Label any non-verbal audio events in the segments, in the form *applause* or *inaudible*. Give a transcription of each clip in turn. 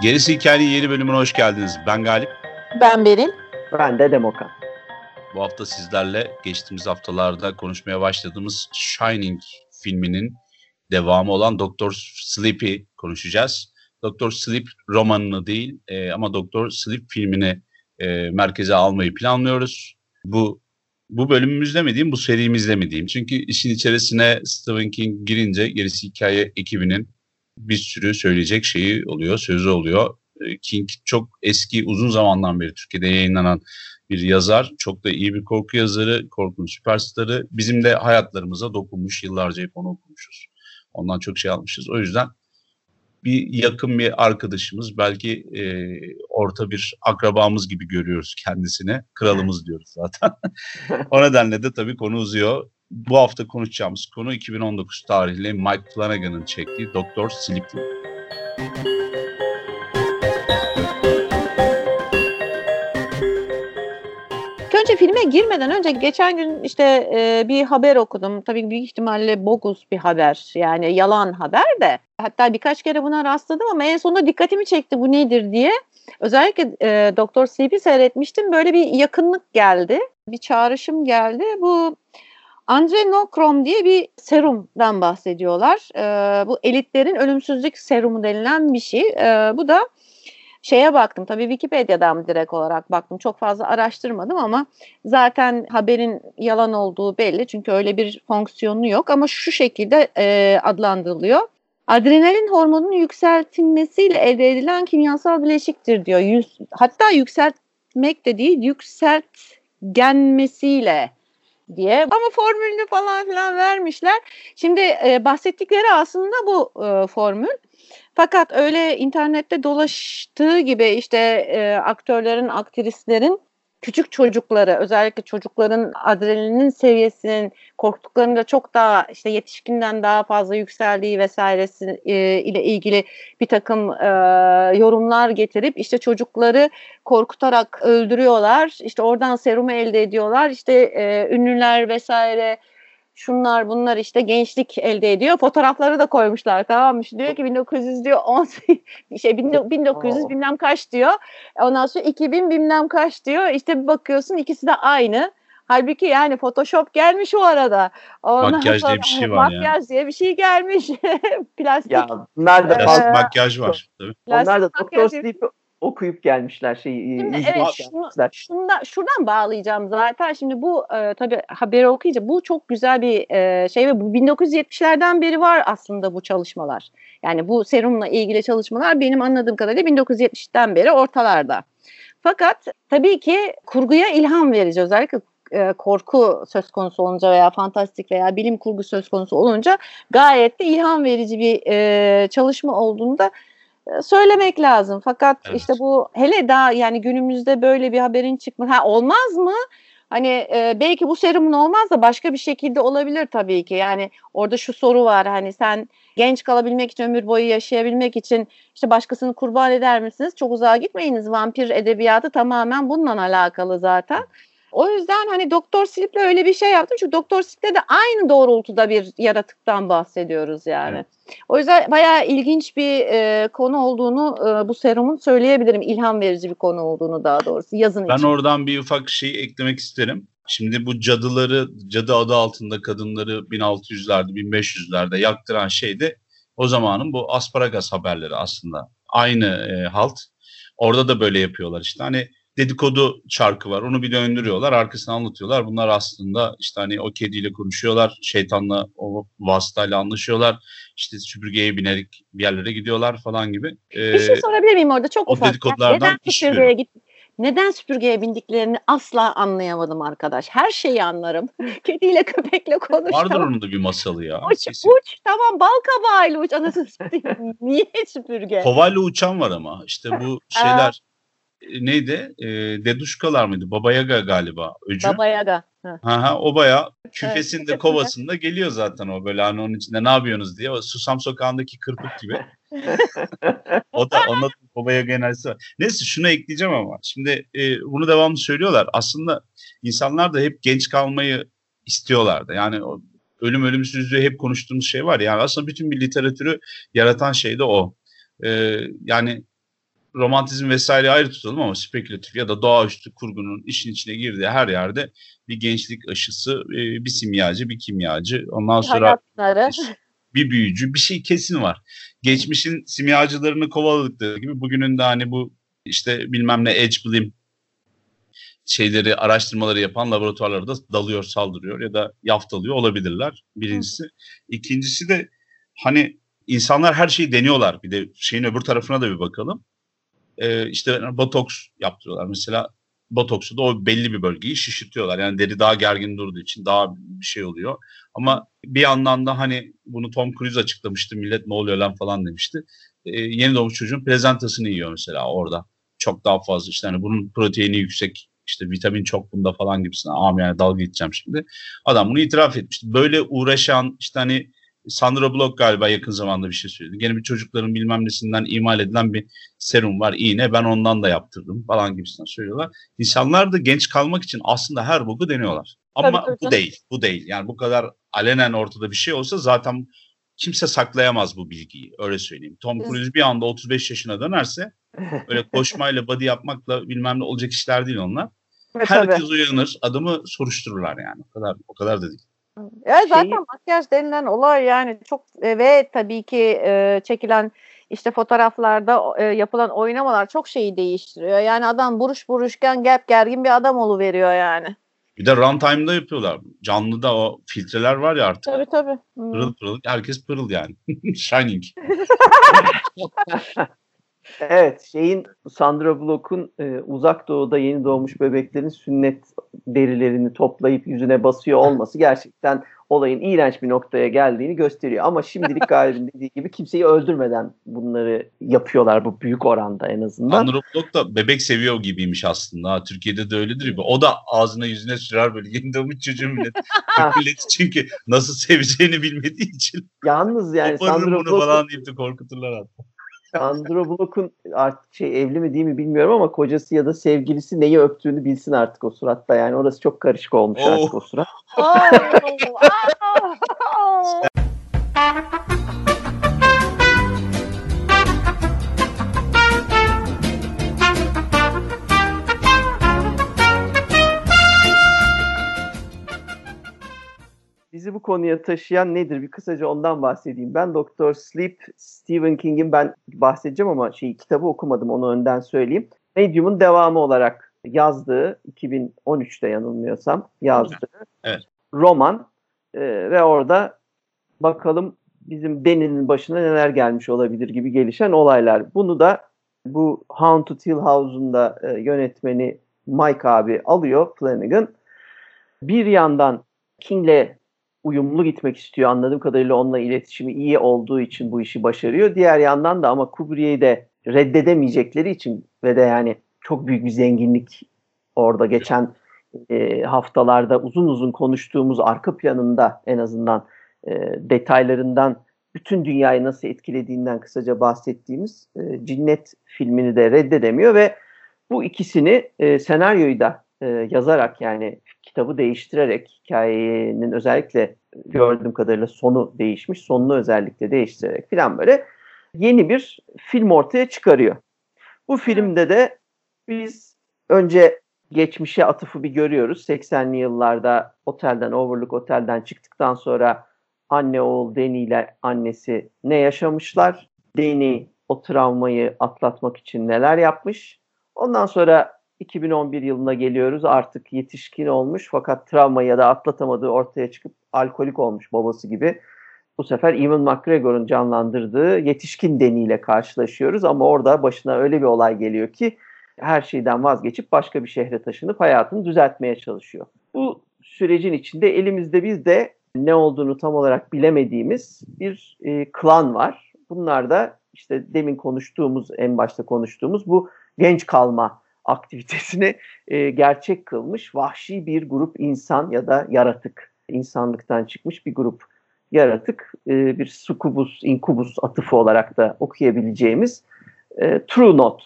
Gerisi Hikayenin yeni bölümüne hoş geldiniz. Ben Galip. Ben Beril. Ben de Demokan. Bu hafta sizlerle geçtiğimiz haftalarda konuşmaya başladığımız Shining filminin devamı olan Doktor Sleepy konuşacağız. Doktor Sleep romanını değil e, ama Doktor Sleep filmini e, merkeze almayı planlıyoruz. Bu bu bölümümüzde mi diyeyim, bu serimizde mi diyeyim? Çünkü işin içerisine Stephen King girince gerisi hikaye ekibinin bir sürü söyleyecek şeyi oluyor, sözü oluyor. Ee, King çok eski, uzun zamandan beri Türkiye'de yayınlanan bir yazar. Çok da iyi bir korku yazarı, korkunun süperstarı. Bizim de hayatlarımıza dokunmuş, yıllarca hep onu okumuşuz. Ondan çok şey almışız. O yüzden bir yakın bir arkadaşımız, belki e, orta bir akrabamız gibi görüyoruz kendisini. Kralımız diyoruz zaten. *laughs* o nedenle de tabii konu uzuyor bu hafta konuşacağımız konu 2019 tarihli Mike Flanagan'ın çektiği Doktor Sleepy. Önce filme girmeden önce geçen gün işte e, bir haber okudum. Tabii büyük ihtimalle bogus bir haber. Yani yalan haber de. Hatta birkaç kere buna rastladım ama en sonunda dikkatimi çekti bu nedir diye. Özellikle e, Doktor Sleepy seyretmiştim. Böyle bir yakınlık geldi. Bir çağrışım geldi. Bu Andrenokrom diye bir serumdan bahsediyorlar. E, bu elitlerin ölümsüzlük serumu denilen bir şey. E, bu da şeye baktım tabii Wikipedia'dan direkt olarak baktım. Çok fazla araştırmadım ama zaten haberin yalan olduğu belli. Çünkü öyle bir fonksiyonu yok ama şu şekilde e, adlandırılıyor. Adrenalin hormonunun yükseltilmesiyle elde edilen kimyasal bileşiktir diyor. Yüz, hatta yükseltmek de değil, yükseltgenmesiyle diye. Ama formülünü falan filan vermişler. Şimdi e, bahsettikleri aslında bu e, formül. Fakat öyle internette dolaştığı gibi işte e, aktörlerin, aktrislerin küçük çocukları özellikle çocukların adrenalinin seviyesinin korktuklarında çok daha işte yetişkinden daha fazla yükseldiği vesairesi e, ile ilgili bir takım e, yorumlar getirip işte çocukları korkutarak öldürüyorlar. İşte oradan serumu elde ediyorlar. İşte e, ünlüler vesaire şunlar bunlar işte gençlik elde ediyor. Fotoğrafları da koymuşlar tamam mı? Diyor ki 1900 diyor 10 *laughs* şey 1900 *laughs* bilmem kaç diyor. Ondan sonra 2000 bilmem kaç diyor. İşte bir bakıyorsun ikisi de aynı. Halbuki yani Photoshop gelmiş o arada. Ondan makyaj sonra, diye bir şey var makyaj ya. diye bir şey gelmiş. *laughs* Plastik. Ya bunlar da Plastik makyaj var. Tabii. Onlar da Doktor Sleep okuyup gelmişler şeyi. Şimdi evet şunu, şundan, şuradan bağlayacağım zaten. Şimdi bu e, tabii haberi okuyunca bu çok güzel bir e, şey ve bu 1970'lerden beri var aslında bu çalışmalar. Yani bu serumla ilgili çalışmalar benim anladığım kadarıyla 1970'ten beri ortalarda. Fakat tabii ki kurguya ilham verici özellikle e, korku söz konusu olunca veya fantastik veya bilim kurgu söz konusu olunca gayet de ilham verici bir e, çalışma olduğunda söylemek lazım. Fakat evet. işte bu hele daha yani günümüzde böyle bir haberin çıkması ha olmaz mı? Hani e, belki bu serumun olmaz da başka bir şekilde olabilir tabii ki. Yani orada şu soru var hani sen genç kalabilmek için ömür boyu yaşayabilmek için işte başkasını kurban eder misiniz? Çok uzağa gitmeyiniz. Vampir edebiyatı tamamen bununla alakalı zaten. O yüzden hani Doktor Sleep'le öyle bir şey yaptım. Çünkü Doktor Sleep'le de aynı doğrultuda bir yaratıktan bahsediyoruz yani. Evet. O yüzden bayağı ilginç bir e, konu olduğunu e, bu serumun söyleyebilirim. İlham verici bir konu olduğunu daha doğrusu yazın ben için. Ben oradan bir ufak şey eklemek isterim. Şimdi bu cadıları, cadı adı altında kadınları 1600'lerde, 1500'lerde yaktıran şey de o zamanın bu asparagas haberleri aslında. Aynı e, halt. Orada da böyle yapıyorlar işte. Hani dedikodu çarkı var. Onu bir döndürüyorlar. Arkasını anlatıyorlar. Bunlar aslında işte hani o kediyle konuşuyorlar. Şeytanla o vasıtayla anlaşıyorlar. İşte süpürgeye binerek bir yerlere gidiyorlar falan gibi. Ee, bir şey sorabilir miyim orada? Çok o ufak. dedikodulardan neden süpürgeye git neden süpürgeye bindiklerini asla anlayamadım arkadaş. Her şeyi anlarım. *laughs* Kediyle köpekle konuştum. Vardır onun da bir masalı ya. Uç, uç tamam bal kabağıyla uç anasını *laughs* Niye süpürge? Kovayla uçan var ama işte bu şeyler neydi? E, Deduşkalar mıydı? Baba Yaga galiba. Öcü. Baba Yaga. Ha ha o baya küfesinde evet, kovasında geliyor zaten o böyle hani onun içinde ne yapıyorsunuz diye. O Susam Sokağı'ndaki kırpık gibi. *laughs* o da onda Baba Yaga enerjisi var. Neyse şunu ekleyeceğim ama. Şimdi e, bunu devamlı söylüyorlar. Aslında insanlar da hep genç kalmayı istiyorlardı. Yani o ölüm ölümsüzlüğü hep konuştuğumuz şey var. Yani aslında bütün bir literatürü yaratan şey de o. Ee, yani romantizm vesaire ayrı tutalım ama spekülatif ya da doğaüstü kurgunun işin içine girdiği her yerde bir gençlik aşısı, e, bir simyacı, bir kimyacı, ondan sonra bir büyücü, bir şey kesin var. Geçmişin simyacılarını kovaladıkları gibi bugünün de hani bu işte bilmem ne edge bilim şeyleri araştırmaları yapan laboratuvarlara da dalıyor, saldırıyor ya da yaftalıyor olabilirler. Birincisi. Hı. İkincisi de hani insanlar her şeyi deniyorlar. Bir de şeyin öbür tarafına da bir bakalım. Ee, işte botoks yaptırıyorlar. Mesela botoksu da o belli bir bölgeyi şişirtiyorlar. Yani deri daha gergin durduğu için daha bir şey oluyor. Ama bir yandan da hani bunu Tom Cruise açıklamıştı. Millet ne oluyor lan falan demişti. Ee, yeni doğmuş çocuğun prezentasını yiyor mesela orada. Çok daha fazla işte hani bunun proteini yüksek işte vitamin çok bunda falan gibisine. Am yani dalga geçeceğim şimdi. Adam bunu itiraf etmişti. Böyle uğraşan işte hani Sandra Block galiba yakın zamanda bir şey söyledi. Gene bir çocukların bilmem nesinden imal edilen bir serum var, iğne. Ben ondan da yaptırdım falan gibisinden söylüyorlar. İnsanlar da genç kalmak için aslında her boku deniyorlar. Ama tabii, tabii. bu değil, bu değil. Yani bu kadar alenen ortada bir şey olsa zaten kimse saklayamaz bu bilgiyi. Öyle söyleyeyim. Tom Cruise bir anda 35 yaşına dönerse öyle *laughs* koşmayla body yapmakla bilmem ne olacak işler değil onlar. Evet, Herkes tabii. uyanır, adımı soruştururlar yani. O kadar o kadar da değil. Ya zaten Şeyi... makyaj denilen olay yani çok e, ve tabii ki e, çekilen işte fotoğraflarda e, yapılan oynamalar çok şeyi değiştiriyor. Yani adam buruş buruşken gap gergin bir adam veriyor yani. Bir de runtime'da yapıyorlar. Canlıda o filtreler var ya artık. Tabii tabii. Pırıl pırıl. Herkes pırıl yani. *laughs* Shining. *laughs* Evet, şeyin Sandra Bullock'un e, uzak doğuda yeni doğmuş bebeklerin sünnet derilerini toplayıp yüzüne basıyor olması gerçekten olayın iğrenç bir noktaya geldiğini gösteriyor. Ama şimdilik *laughs* Galip'in dediği gibi kimseyi öldürmeden bunları yapıyorlar bu büyük oranda en azından. Sandra Bullock da bebek seviyor gibiymiş aslında. Ha, Türkiye'de de öyledir gibi. O da ağzına yüzüne sürer böyle *laughs* yeni doğmuş çocuğu millet. millet çünkü nasıl seveceğini bilmediği için. Yalnız yani Sandra Bullock... falan deyip de korkuturlar hatta. *laughs* Sandra Bullock'un artık şey evli mi değil mi bilmiyorum ama kocası ya da sevgilisi neyi öptüğünü bilsin artık o suratta yani orası çok karışık olmuş oh. artık o surat. bizi *laughs* bu konuya taşıyan nedir? Bir kısaca ondan bahsedeyim. Ben Doktor Sleep, Stephen King'in ben bahsedeceğim ama şey kitabı okumadım onu önden söyleyeyim. Medium'un devamı olarak yazdığı 2013'te yanılmıyorsam yazdığı evet. roman e, ve orada bakalım bizim Deni'nin başına neler gelmiş olabilir gibi gelişen olaylar. Bunu da bu Haunted Hill House'un da e, yönetmeni Mike abi alıyor Flanagan. Bir yandan King'le uyumlu gitmek istiyor. Anladığım kadarıyla onunla iletişimi iyi olduğu için bu işi başarıyor. Diğer yandan da ama Kubrick'i de reddedemeyecekleri için ve de yani çok büyük bir zenginlik orada geçen e, haftalarda uzun uzun konuştuğumuz arka planında en azından e, detaylarından bütün dünyayı nasıl etkilediğinden kısaca bahsettiğimiz e, Cinnet filmini de reddedemiyor ve bu ikisini e, senaryoyu da e, yazarak yani kitabı değiştirerek hikayenin özellikle gördüğüm kadarıyla sonu değişmiş. Sonunu özellikle değiştirerek falan böyle yeni bir film ortaya çıkarıyor. Bu filmde de biz önce geçmişe atıfı bir görüyoruz. 80'li yıllarda otelden, Overlook otelden çıktıktan sonra anne oğul Danny ile annesi ne yaşamışlar? Danny o travmayı atlatmak için neler yapmış? Ondan sonra 2011 yılına geliyoruz. Artık yetişkin olmuş fakat travma ya da atlatamadığı ortaya çıkıp alkolik olmuş babası gibi. Bu sefer Ewan McGregor'un canlandırdığı yetişkin deniyle karşılaşıyoruz ama orada başına öyle bir olay geliyor ki her şeyden vazgeçip başka bir şehre taşınıp hayatını düzeltmeye çalışıyor. Bu sürecin içinde elimizde biz de ne olduğunu tam olarak bilemediğimiz bir e, klan var. Bunlar da işte demin konuştuğumuz, en başta konuştuğumuz bu genç kalma aktivitesini e, gerçek kılmış vahşi bir grup insan ya da yaratık insanlıktan çıkmış bir grup yaratık e, bir sukubus, inkubus atıfı olarak da okuyabileceğimiz e, True Note.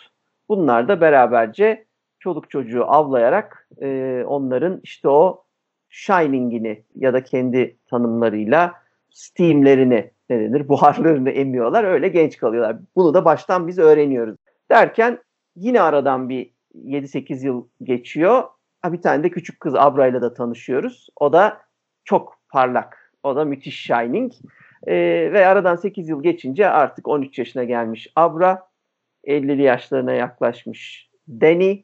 Bunlar da beraberce çoluk çocuğu avlayarak e, onların işte o Shining'ini ya da kendi tanımlarıyla steamlerini ne denir buharlarını emiyorlar öyle genç kalıyorlar. Bunu da baştan biz öğreniyoruz. Derken yine aradan bir 7-8 yıl geçiyor. Ha, bir tane de küçük kız Abra'yla da tanışıyoruz. O da çok parlak. O da müthiş Shining. Ee, ve aradan 8 yıl geçince artık 13 yaşına gelmiş Abra. 50'li yaşlarına yaklaşmış Danny.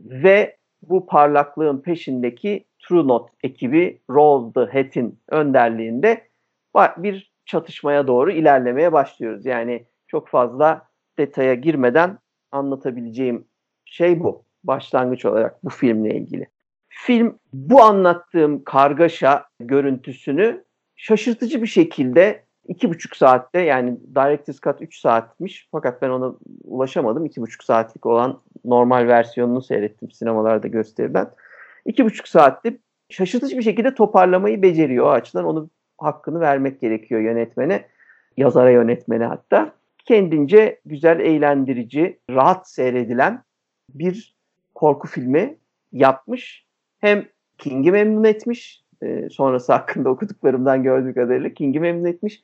Ve bu parlaklığın peşindeki True Note ekibi Roll the Hat'in önderliğinde bir çatışmaya doğru ilerlemeye başlıyoruz. Yani çok fazla detaya girmeden anlatabileceğim şey bu. Başlangıç olarak bu filmle ilgili. Film bu anlattığım kargaşa görüntüsünü şaşırtıcı bir şekilde iki buçuk saatte yani Director's Cut 3 saatmiş fakat ben ona ulaşamadım. iki buçuk saatlik olan normal versiyonunu seyrettim sinemalarda gösteriden. iki buçuk saatte şaşırtıcı bir şekilde toparlamayı beceriyor. O açıdan onu hakkını vermek gerekiyor yönetmene, yazara yönetmene hatta. Kendince güzel, eğlendirici, rahat seyredilen bir korku filmi yapmış. Hem King'i memnun etmiş, e, sonrası hakkında *laughs* okuduklarımdan gördüğüm kadarıyla King'i memnun etmiş.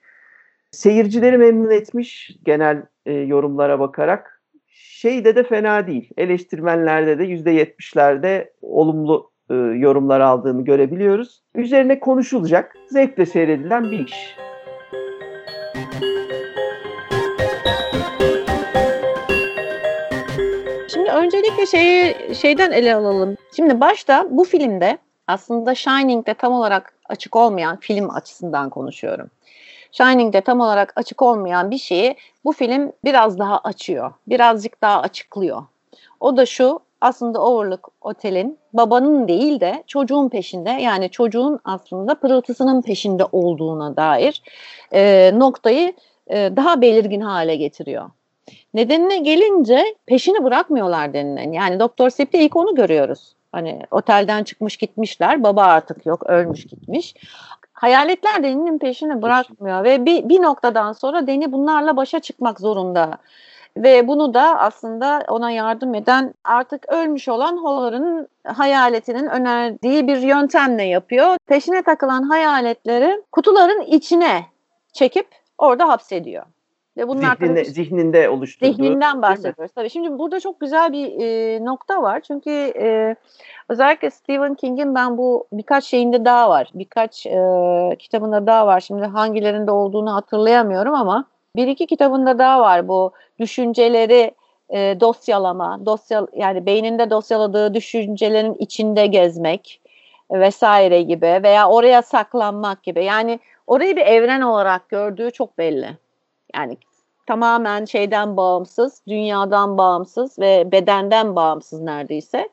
Seyircileri memnun etmiş genel e, yorumlara bakarak. Şeyde de fena değil. Eleştirmenlerde de %70'lerde olumlu e, yorumlar aldığını görebiliyoruz. Üzerine konuşulacak, zevkle seyredilen bir iş. Şimdi öncelikle şeyi şeyden ele alalım. Şimdi başta bu filmde aslında Shining'de tam olarak açık olmayan film açısından konuşuyorum. Shining'de tam olarak açık olmayan bir şeyi bu film biraz daha açıyor. Birazcık daha açıklıyor. O da şu aslında Overlook Otel'in babanın değil de çocuğun peşinde yani çocuğun aslında pırıltısının peşinde olduğuna dair e, noktayı e, daha belirgin hale getiriyor. Nedenine gelince peşini bırakmıyorlar denilen. Yani Doktor Sep'te ilk onu görüyoruz. Hani otelden çıkmış gitmişler. Baba artık yok ölmüş gitmiş. Hayaletler Deni'nin peşini bırakmıyor ve bir, bir noktadan sonra Deni bunlarla başa çıkmak zorunda. Ve bunu da aslında ona yardım eden artık ölmüş olan Holler'ın hayaletinin önerdiği bir yöntemle yapıyor. Peşine takılan hayaletleri kutuların içine çekip orada hapsediyor. Ve bunun Zihninde, zihninde oluşturduğu. Zihninden bahsediyoruz. Tabii şimdi burada çok güzel bir e, nokta var. Çünkü e, özellikle Stephen King'in ben bu birkaç şeyinde daha var. Birkaç e, kitabında daha var. Şimdi hangilerinde olduğunu hatırlayamıyorum ama bir iki kitabında daha var bu düşünceleri e, dosyalama, dosya yani beyninde dosyaladığı düşüncelerin içinde gezmek vesaire gibi veya oraya saklanmak gibi. Yani orayı bir evren olarak gördüğü çok belli. Yani tamamen şeyden bağımsız, dünyadan bağımsız ve bedenden bağımsız neredeyse.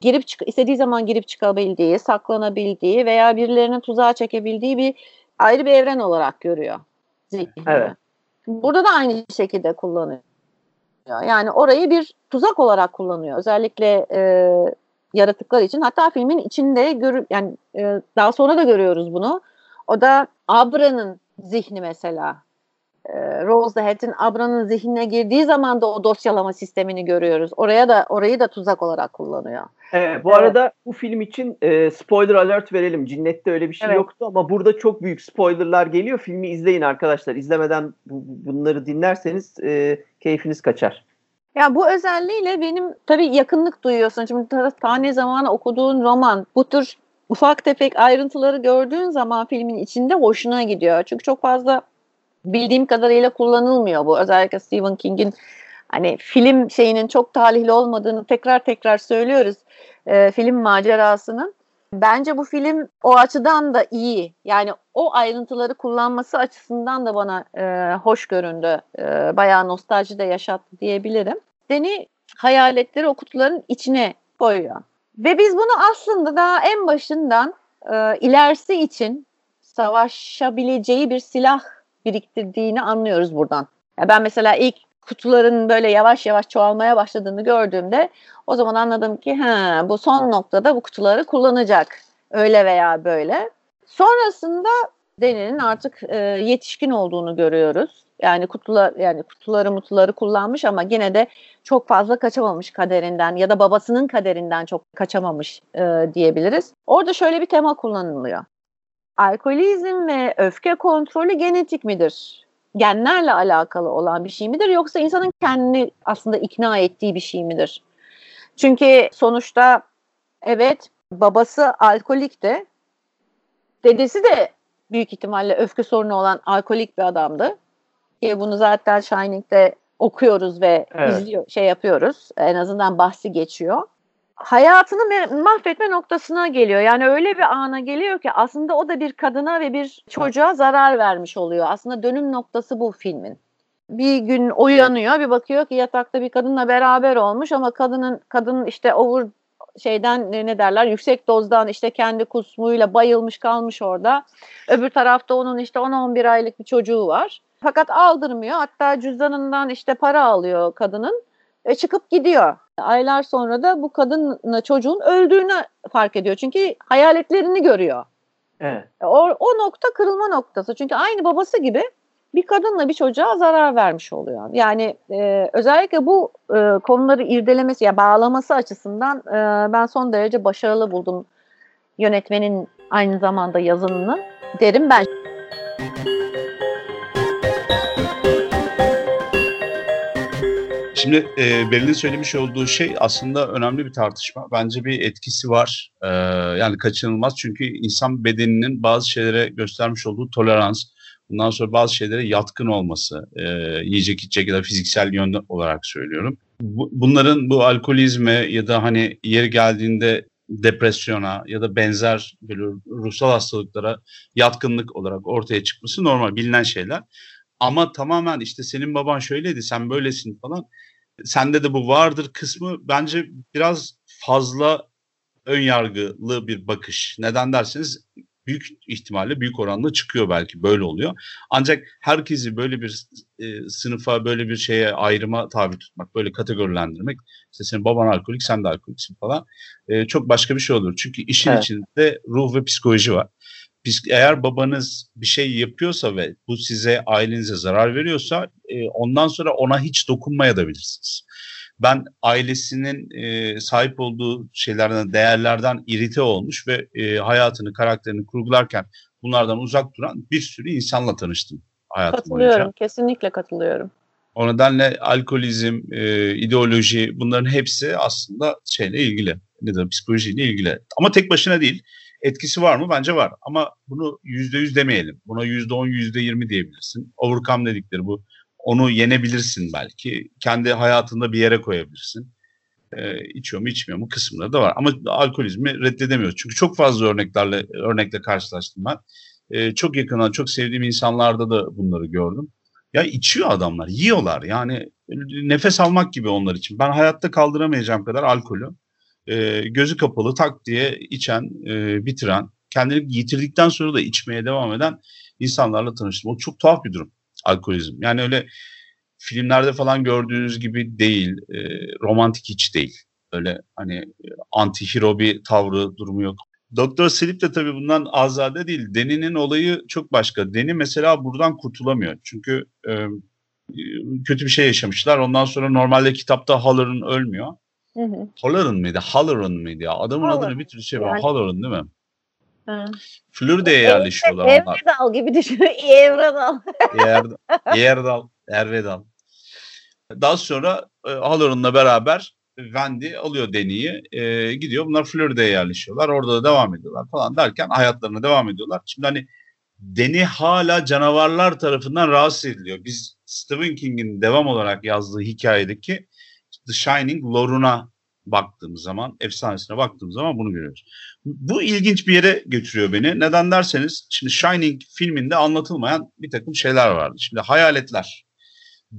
Girip çık istediği zaman girip çıkabildiği, saklanabildiği veya birilerine tuzağa çekebildiği bir ayrı bir evren olarak görüyor. Zihnini. Evet. Burada da aynı şekilde kullanıyor. Yani orayı bir tuzak olarak kullanıyor. Özellikle e, yaratıklar için. Hatta filmin içinde gör, yani e, daha sonra da görüyoruz bunu. O da Abra'nın zihni mesela. Rose the Hat'in Abra'nın zihnine girdiği zaman da o dosyalama sistemini görüyoruz. Oraya da orayı da tuzak olarak kullanıyor. Evet, bu evet. arada bu film için e, spoiler alert verelim. Cinnet'te öyle bir şey evet. yoktu ama burada çok büyük spoilerlar geliyor. Filmi izleyin arkadaşlar. İzlemeden bu, bunları dinlerseniz e, keyfiniz kaçar. Ya bu özelliğiyle benim tabii yakınlık duyuyorsun. Şimdi tane zamanı okuduğun roman bu tür ufak tefek ayrıntıları gördüğün zaman filmin içinde hoşuna gidiyor. Çünkü çok fazla bildiğim kadarıyla kullanılmıyor bu. Özellikle Stephen King'in hani film şeyinin çok talihli olmadığını tekrar tekrar söylüyoruz. E, film macerasının. Bence bu film o açıdan da iyi. Yani o ayrıntıları kullanması açısından da bana e, hoş göründü. E, bayağı nostalji de yaşattı diyebilirim. Seni hayaletleri o kutuların içine koyuyor. Ve biz bunu aslında daha en başından e, ilerisi için savaşabileceği bir silah biriktirdiğini anlıyoruz buradan. Ya ben mesela ilk kutuların böyle yavaş yavaş çoğalmaya başladığını gördüğümde o zaman anladım ki ha bu son noktada bu kutuları kullanacak öyle veya böyle. Sonrasında Deni'nin artık e, yetişkin olduğunu görüyoruz. Yani kutular yani kutuları mutluları kullanmış ama yine de çok fazla kaçamamış kaderinden ya da babasının kaderinden çok kaçamamış e, diyebiliriz. Orada şöyle bir tema kullanılıyor. Alkolizm ve öfke kontrolü genetik midir? Genlerle alakalı olan bir şey midir yoksa insanın kendini aslında ikna ettiği bir şey midir? Çünkü sonuçta evet babası alkolikti. Dedesi de büyük ihtimalle öfke sorunu olan alkolik bir adamdı. Ki bunu zaten Shining'de okuyoruz ve evet. izliyor, şey yapıyoruz. En azından bahsi geçiyor. Hayatını mahvetme noktasına geliyor. Yani öyle bir ana geliyor ki aslında o da bir kadına ve bir çocuğa zarar vermiş oluyor. Aslında dönüm noktası bu filmin. Bir gün uyanıyor, bir bakıyor ki yatakta bir kadınla beraber olmuş ama kadının kadın işte over şeyden ne derler yüksek dozdan işte kendi kusmuyla bayılmış kalmış orada. Öbür tarafta onun işte 10-11 aylık bir çocuğu var. Fakat aldırmıyor. Hatta cüzdanından işte para alıyor kadının ve çıkıp gidiyor. Aylar sonra da bu kadınla çocuğun öldüğünü fark ediyor. Çünkü hayaletlerini görüyor. Evet. O, o nokta kırılma noktası. Çünkü aynı babası gibi bir kadınla bir çocuğa zarar vermiş oluyor. Yani e, özellikle bu e, konuları irdelemesi ya bağlaması açısından e, ben son derece başarılı buldum yönetmenin aynı zamanda yazımını derim ben. Şimdi e, Beril'in söylemiş olduğu şey aslında önemli bir tartışma. Bence bir etkisi var. E, yani kaçınılmaz çünkü insan bedeninin bazı şeylere göstermiş olduğu tolerans, bundan sonra bazı şeylere yatkın olması, e, yiyecek içecek ya da fiziksel yönde olarak söylüyorum. Bu, bunların bu alkolizme ya da hani yeri geldiğinde depresyona ya da benzer böyle ruhsal hastalıklara yatkınlık olarak ortaya çıkması normal bilinen şeyler. Ama tamamen işte senin baban şöyleydi sen böylesin falan. Sende de bu vardır kısmı bence biraz fazla ön yargılı bir bakış. Neden derseniz büyük ihtimalle büyük oranda çıkıyor belki böyle oluyor. Ancak herkesi böyle bir e, sınıfa böyle bir şeye ayrıma tabi tutmak, böyle kategorilendirmek işte senin baban alkolik sen de alkoliksin falan e, çok başka bir şey olur. Çünkü işin evet. içinde ruh ve psikoloji var. Eğer babanız bir şey yapıyorsa ve bu size ailenize zarar veriyorsa e, ondan sonra ona hiç dokunmaya da bilirsiniz ben ailesinin e, sahip olduğu şeylerden, değerlerden irite olmuş ve e, hayatını, karakterini kurgularken bunlardan uzak duran bir sürü insanla tanıştım hayatım Katılıyorum, boyunca. kesinlikle katılıyorum. O nedenle alkolizm, e, ideoloji bunların hepsi aslında şeyle ilgili, ne de psikolojiyle ilgili. Ama tek başına değil. Etkisi var mı? Bence var. Ama bunu yüzde yüz demeyelim. Buna yüzde on, yüzde yirmi diyebilirsin. Overcome dedikleri bu onu yenebilirsin belki. Kendi hayatında bir yere koyabilirsin. E, içiyor mu içmiyor mu kısımları da var. Ama alkolizmi reddedemiyoruz. Çünkü çok fazla örneklerle örnekle karşılaştım ben. E, çok yakından, çok sevdiğim insanlarda da bunları gördüm. Ya içiyor adamlar, yiyorlar. Yani nefes almak gibi onlar için. Ben hayatta kaldıramayacağım kadar alkolü e, gözü kapalı tak diye içen, e, bitiren, kendini yitirdikten sonra da içmeye devam eden insanlarla tanıştım. O çok tuhaf bir durum alkolizm. Yani öyle filmlerde falan gördüğünüz gibi değil. E, romantik hiç değil. Öyle hani anti-hero bir tavrı durumu yok. Doktor Sleep de tabii bundan azade değil. Deni'nin olayı çok başka. Deni mesela buradan kurtulamıyor. Çünkü e, kötü bir şey yaşamışlar. Ondan sonra normalde kitapta Halloran ölmüyor. Hı hı. Halloran mıydı? Halloran mıydı ya? Adamın Halloran. adını bir türlü şey var. Yani. Halloran değil mi? Floride'ye yerleşiyorlar Evredal onlar. Evredal gibi düşün. *laughs* Evredal. Yer, Yerdal. Ervedal. Daha sonra e, Halloran'la beraber Wendy alıyor Deni'yi. E, gidiyor. Bunlar Florida'ya yerleşiyorlar. Orada da devam ediyorlar falan derken hayatlarına devam ediyorlar. Şimdi hani Deni hala canavarlar tarafından rahatsız ediliyor. Biz Stephen King'in devam olarak yazdığı hikayedeki The Shining lore'una baktığımız zaman, efsanesine baktığımız zaman bunu görüyoruz. Bu ilginç bir yere götürüyor beni. Neden derseniz şimdi Shining filminde anlatılmayan bir takım şeyler vardı. Şimdi hayaletler.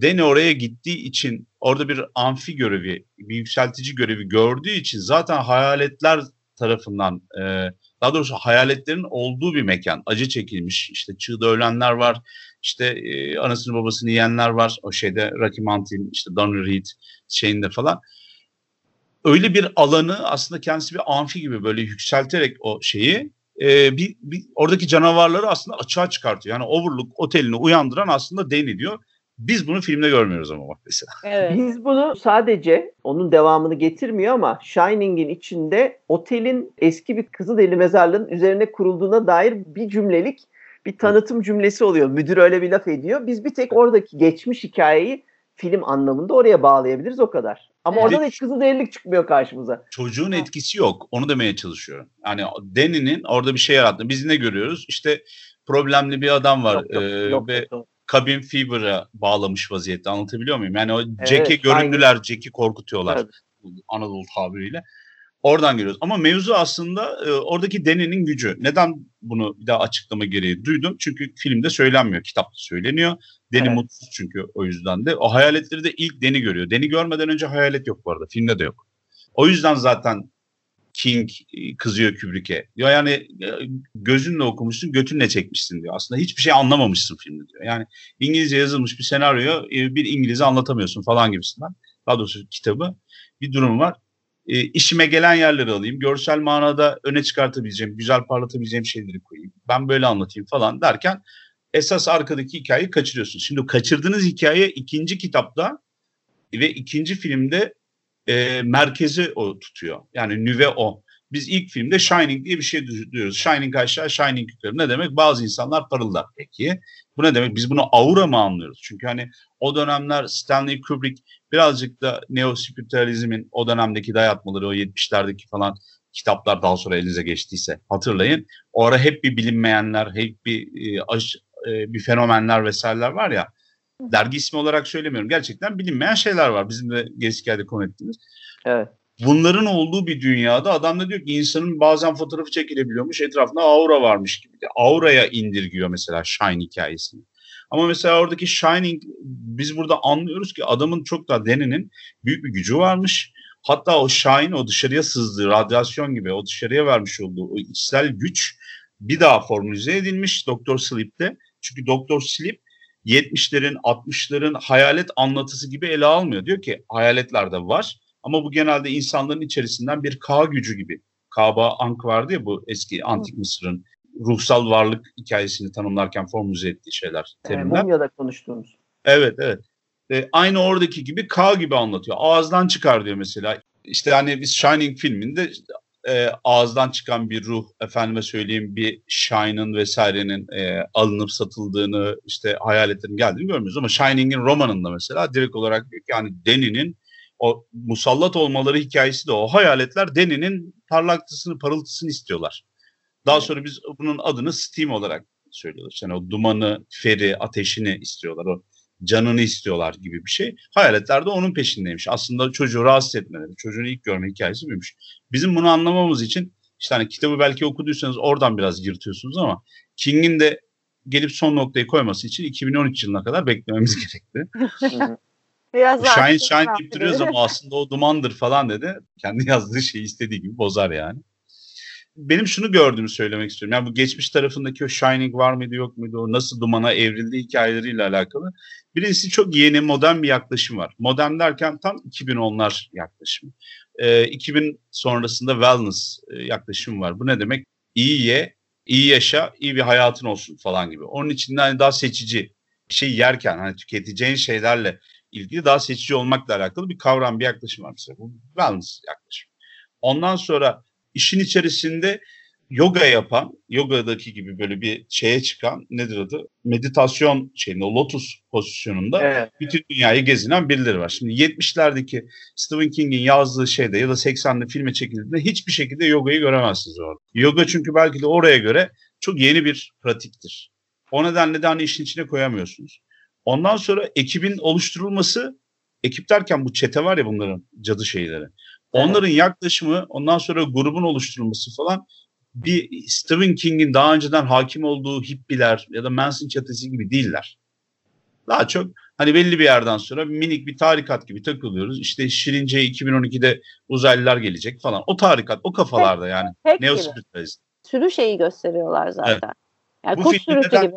Danny oraya gittiği için orada bir amfi görevi, bir yükseltici görevi gördüğü için zaten hayaletler tarafından e, daha doğrusu hayaletlerin olduğu bir mekan. Acı çekilmiş. İşte çığda ölenler var. İşte e, anasını babasını yiyenler var. O şeyde Rocky Mountain, işte Donner Reed şeyinde falan. Öyle bir alanı aslında kendisi bir amfi gibi böyle yükselterek o şeyi e, bir, bir oradaki canavarları aslında açığa çıkartıyor. Yani Overlook otelini uyandıran aslında Danny diyor. Biz bunu filmde görmüyoruz ama bak mesela. Evet. Biz bunu sadece onun devamını getirmiyor ama Shining'in içinde otelin eski bir Kızılderili mezarlığının üzerine kurulduğuna dair bir cümlelik bir tanıtım cümlesi oluyor. Müdür öyle bir laf ediyor. Biz bir tek oradaki geçmiş hikayeyi film anlamında oraya bağlayabiliriz o kadar. Ama Evet. oradan hiç Kızılderililik çıkmıyor karşımıza. Çocuğun etkisi yok. Onu demeye çalışıyorum. Yani Danny'nin orada bir şey yarattı. Biz ne görüyoruz? İşte problemli bir adam var. Yok, yok, e, yok, ve yok. cabin fever'a bağlamış vaziyette. Anlatabiliyor muyum? Yani o Evet, Jack'e göründüler, Jack'i korkutuyorlar. Evet. Anadolu tabiriyle. Oradan görüyoruz. Ama mevzu aslında e, oradaki Danny'nin gücü. Neden bunu bir daha açıklama gereği duydum? Çünkü filmde söylenmiyor, kitapta söyleniyor. Danny Evet. mutsuz çünkü o yüzden de. O hayaletleri de ilk Danny görüyor. Danny görmeden önce hayalet yok bu arada. Filmde de yok. O yüzden zaten King e, kızıyor Kubrick'e. Diyor yani e, gözünle okumuşsun, götünle çekmişsin diyor. Aslında hiçbir şey anlamamışsın filmde diyor. Yani İngilizce yazılmış bir senaryo e, bir İngilizce anlatamıyorsun falan gibisinden. Daha doğrusu kitabı bir durum var. E, işime gelen yerleri alayım. Görsel manada öne çıkartabileceğim, güzel parlatabileceğim şeyleri koyayım. Ben böyle anlatayım falan derken esas arkadaki hikayeyi kaçırıyorsun. Şimdi kaçırdığınız hikaye ikinci kitapta ve ikinci filmde e, merkezi o tutuyor. Yani nüve o. Biz ilk filmde Shining diye bir şey diyoruz. Shining aşağı, Shining yukarı. Ne demek? Bazı insanlar parıldar. Peki bu ne demek? Biz bunu aura mı anlıyoruz? Çünkü hani o dönemler Stanley Kubrick birazcık da neospiritualizmin o dönemdeki dayatmaları, o 70'lerdeki falan kitaplar daha sonra elinize geçtiyse hatırlayın. O ara hep bir bilinmeyenler, hep bir e, aş- e, bir fenomenler vesaireler var ya. Dergi ismi olarak söylemiyorum. Gerçekten bilinmeyen şeyler var. Bizim de Gezikay'da konu ettiğimiz. Evet. Bunların olduğu bir dünyada adam da diyor ki insanın bazen fotoğrafı çekilebiliyormuş. Etrafında aura varmış gibi. Aura'ya indirgiyor mesela Shine hikayesini. Ama mesela oradaki Shining biz burada anlıyoruz ki adamın çok daha Danny'nin büyük bir gücü varmış. Hatta o Shine o dışarıya sızdığı radyasyon gibi o dışarıya vermiş olduğu o içsel güç bir daha formülize edilmiş Doktor Sleep'te. Çünkü Doktor Sleep 70'lerin 60'ların hayalet anlatısı gibi ele almıyor. Diyor ki hayaletler de var ama bu genelde insanların içerisinden bir K gücü gibi. Kaba Ankh vardı ya bu eski antik Mısır'ın ruhsal varlık hikayesini tanımlarken formüle ettiği şeyler, terimler. Mumya'da konuştuğumuz. Evet evet. E, aynı oradaki gibi K gibi anlatıyor. Ağızdan çıkar diyor mesela. İşte hani biz Shining filminde e, ağızdan çıkan bir ruh, efendime söyleyeyim bir Shine'ın vesairenin e, alınıp satıldığını, işte hayaletlerin geldiğini görmüyoruz. Ama Shining'in romanında mesela direkt olarak diyor ki yani Danny'nin o musallat olmaları hikayesi de o. Hayaletler Danny'nin parlaktısını, parıltısını istiyorlar. Daha sonra biz bunun adını Steam olarak söylüyoruz. Yani o dumanı, feri, ateşini istiyorlar. O canını istiyorlar gibi bir şey. Hayaletler de onun peşindeymiş. Aslında çocuğu rahatsız etmeleri, çocuğun ilk görme hikayesi buymuş. Bizim bunu anlamamız için işte hani kitabı belki okuduysanız oradan biraz yırtıyorsunuz ama King'in de gelip son noktayı koyması için 2013 yılına kadar beklememiz *laughs* gerekti. Biraz Shine şey yaptı deyip duruyoruz ama aslında o dumandır falan dedi. Kendi *laughs* yazdığı şeyi istediği gibi bozar yani. Benim şunu gördüğümü söylemek istiyorum. Yani bu geçmiş tarafındaki o Shining var mıydı yok muydu? O nasıl dumana evrildi hikayeleriyle alakalı. Birincisi çok yeni modern bir yaklaşım var. Modern derken tam 2010'lar yaklaşımı. Ee, 2000 sonrasında wellness e, yaklaşım var. Bu ne demek? İyi ye, iyi yaşa, iyi bir hayatın olsun falan gibi. Onun için de hani daha seçici şey yerken hani tüketeceğin şeylerle ilgili daha seçici olmakla alakalı bir kavram, bir yaklaşım var mesela. Bu wellness yaklaşım. Ondan sonra işin içerisinde yoga yapan, yogadaki gibi böyle bir şeye çıkan nedir adı? Meditasyon şeyinde, o lotus pozisyonunda Evet. bütün dünyayı gezinen birileri var. Şimdi 70'lerdeki Stephen King'in yazdığı şeyde ya da 80'de filme çekildiğinde hiçbir şekilde yogayı göremezsiniz orada. Yoga çünkü belki de oraya göre çok yeni bir pratiktir. O nedenle de hani işin içine koyamıyorsunuz. Ondan sonra ekibin oluşturulması, ekip derken bu çete var ya bunların cadı şeyleri. Onların yaklaşımı, ondan sonra grubun oluşturulması falan bir Stephen King'in daha önceden hakim olduğu hippiler ya da Manson çetesi gibi değiller. Daha çok Hani belli bir yerden sonra minik bir tarikat gibi takılıyoruz. İşte Şirince'ye 2012'de uzaylılar gelecek falan. O tarikat, o kafalarda yani. Neo. Sürü şeyi gösteriyorlar zaten. Yani Bu filmi sürüsü gibi.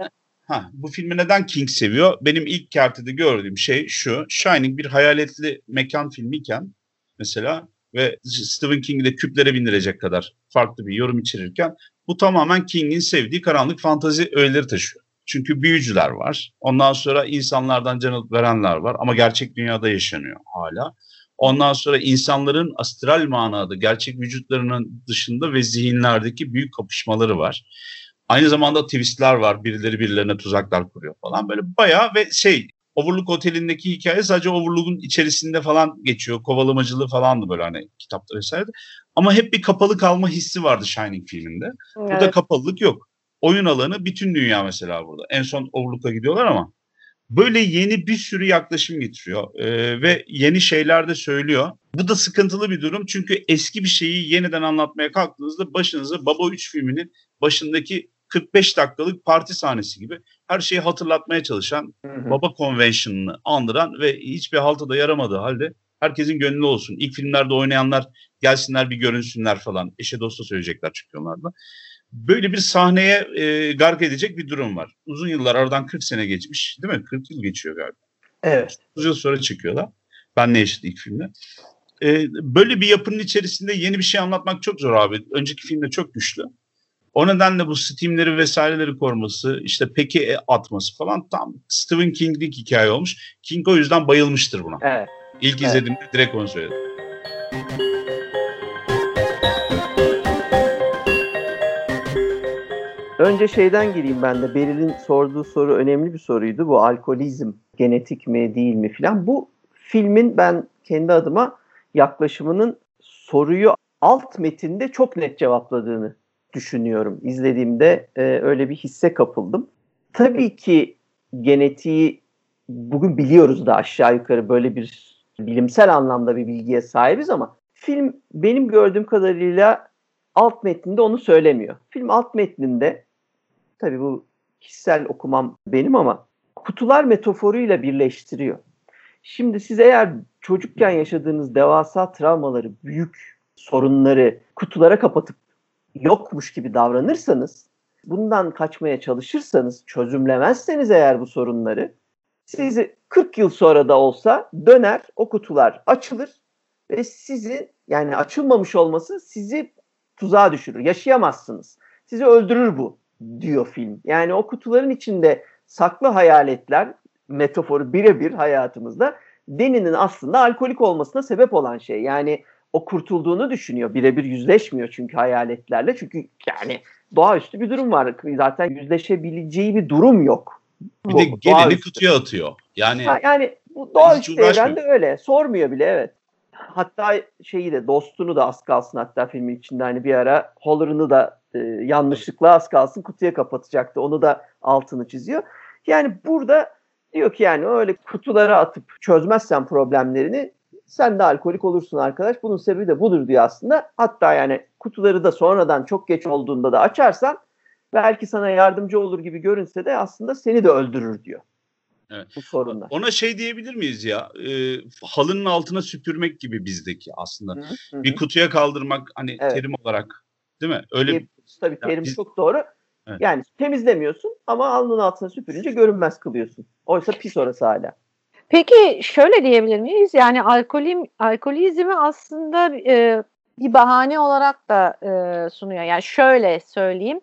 Ha, bu filmi neden King seviyor? Benim ilk kertede gördüğüm şey şu. Shining bir hayaletli mekan filmiyken mesela ve Stephen King'i de küplere bindirecek kadar farklı bir yorum içerirken bu tamamen King'in sevdiği karanlık fantazi öğeleri taşıyor. Çünkü büyücüler var. Ondan sonra insanlardan can alıp verenler var ama gerçek dünyada yaşanıyor hala. Ondan sonra insanların astral manada gerçek vücutlarının dışında ve zihinlerdeki büyük kapışmaları var. Aynı zamanda twistler var. Birileri birilerine tuzaklar kuruyor falan. Böyle bayağı ve şey Overlook Oteli'ndeki hikaye sadece Overlook'un içerisinde falan geçiyor. Kovalamacılığı falandı böyle hani kitapta vesaire. Ama hep bir kapalı kalma hissi vardı Shining filminde. Burada Evet. kapalılık yok. Oyun alanı bütün dünya mesela burada. En son Overlook'a gidiyorlar ama böyle yeni bir sürü yaklaşım getiriyor Ee, ve yeni şeyler de söylüyor. Bu da sıkıntılı bir durum çünkü eski bir şeyi yeniden anlatmaya kalktığınızda başınıza Baba 3 filminin başındaki 45 dakikalık parti sahnesi gibi her şeyi hatırlatmaya çalışan Hı hı. Baba Convention'ını andıran ve hiçbir halta da yaramadığı halde herkesin gönlü olsun. İlk filmlerde oynayanlar gelsinler bir görünsünler falan. Eşe dosta söyleyecekler çünkü onlar da. Böyle bir sahneye e, gark edecek bir durum var. Uzun yıllar aradan 40 sene geçmiş değil mi? 40 yıl geçiyor galiba. Evet. 30 yıl sonra çıkıyorlar. Ben ne yaşadı ilk filmde. E, böyle bir yapının içerisinde yeni bir şey anlatmak çok zor abi. Önceki filmde çok güçlü. O nedenle bu Steam'leri vesaireleri koruması, işte peki e, atması falan tam Stephen King'lik hikaye olmuş. King o yüzden bayılmıştır buna. Evet. İlk Evet. izlediğimde direkt onu söyledim. Önce şeyden gireyim ben de. Beril'in sorduğu soru önemli bir soruydu. Bu alkolizm genetik mi değil mi filan. Bu filmin ben kendi adıma yaklaşımının soruyu alt metinde çok net cevapladığını düşünüyorum. İzlediğimde e, öyle bir hisse kapıldım. Tabii ki genetiği bugün biliyoruz da aşağı yukarı böyle bir bilimsel anlamda bir bilgiye sahibiz ama film benim gördüğüm kadarıyla alt metninde onu söylemiyor. Film alt metninde tabii bu kişisel okumam benim ama kutular metaforuyla birleştiriyor. Şimdi siz eğer çocukken yaşadığınız devasa travmaları, büyük sorunları kutulara kapatıp yokmuş gibi davranırsanız, bundan kaçmaya çalışırsanız, çözümlemezseniz eğer bu sorunları, sizi 40 yıl sonra da olsa döner, o kutular açılır ve sizi yani açılmamış olması sizi tuzağa düşürür. Yaşayamazsınız. Sizi öldürür bu diyor film. Yani o kutuların içinde saklı hayaletler metaforu birebir hayatımızda Deni'nin aslında alkolik olmasına sebep olan şey. Yani o kurtulduğunu düşünüyor. Birebir yüzleşmiyor çünkü hayaletlerle. Çünkü yani doğaüstü bir durum var. Zaten yüzleşebileceği bir durum yok. Bir de doğaüstü. kutuya atıyor. Yani Ha, yani bu doğaüstü evrende öyle. Sormuyor bile evet. Hatta şeyi de dostunu da az kalsın hatta filmin içinde hani bir ara Holler'ını da e, yanlışlıkla az kalsın kutuya kapatacaktı. Onu da altını çiziyor. Yani burada diyor ki yani öyle kutulara atıp çözmezsen problemlerini sen de alkolik olursun arkadaş. Bunun sebebi de budur diyor aslında. Hatta yani kutuları da sonradan çok geç olduğunda da açarsan belki sana yardımcı olur gibi görünse de aslında seni de öldürür diyor. Evet. Bu sorunlar. ona şey diyebilir miyiz ya? E, halının altına süpürmek gibi bizdeki aslında. Hı hı. Bir kutuya kaldırmak hani Evet. terim olarak değil mi? Öyle Diyebiliriz. Tabii Ya terim biz- çok doğru. Evet. Yani temizlemiyorsun ama alnın altına süpürünce görünmez kılıyorsun. Oysa pis orası hala. Peki şöyle diyebilir miyiz? Yani alkolim, alkolizmi aslında e, bir bahane olarak da e, sunuyor. Yani şöyle söyleyeyim.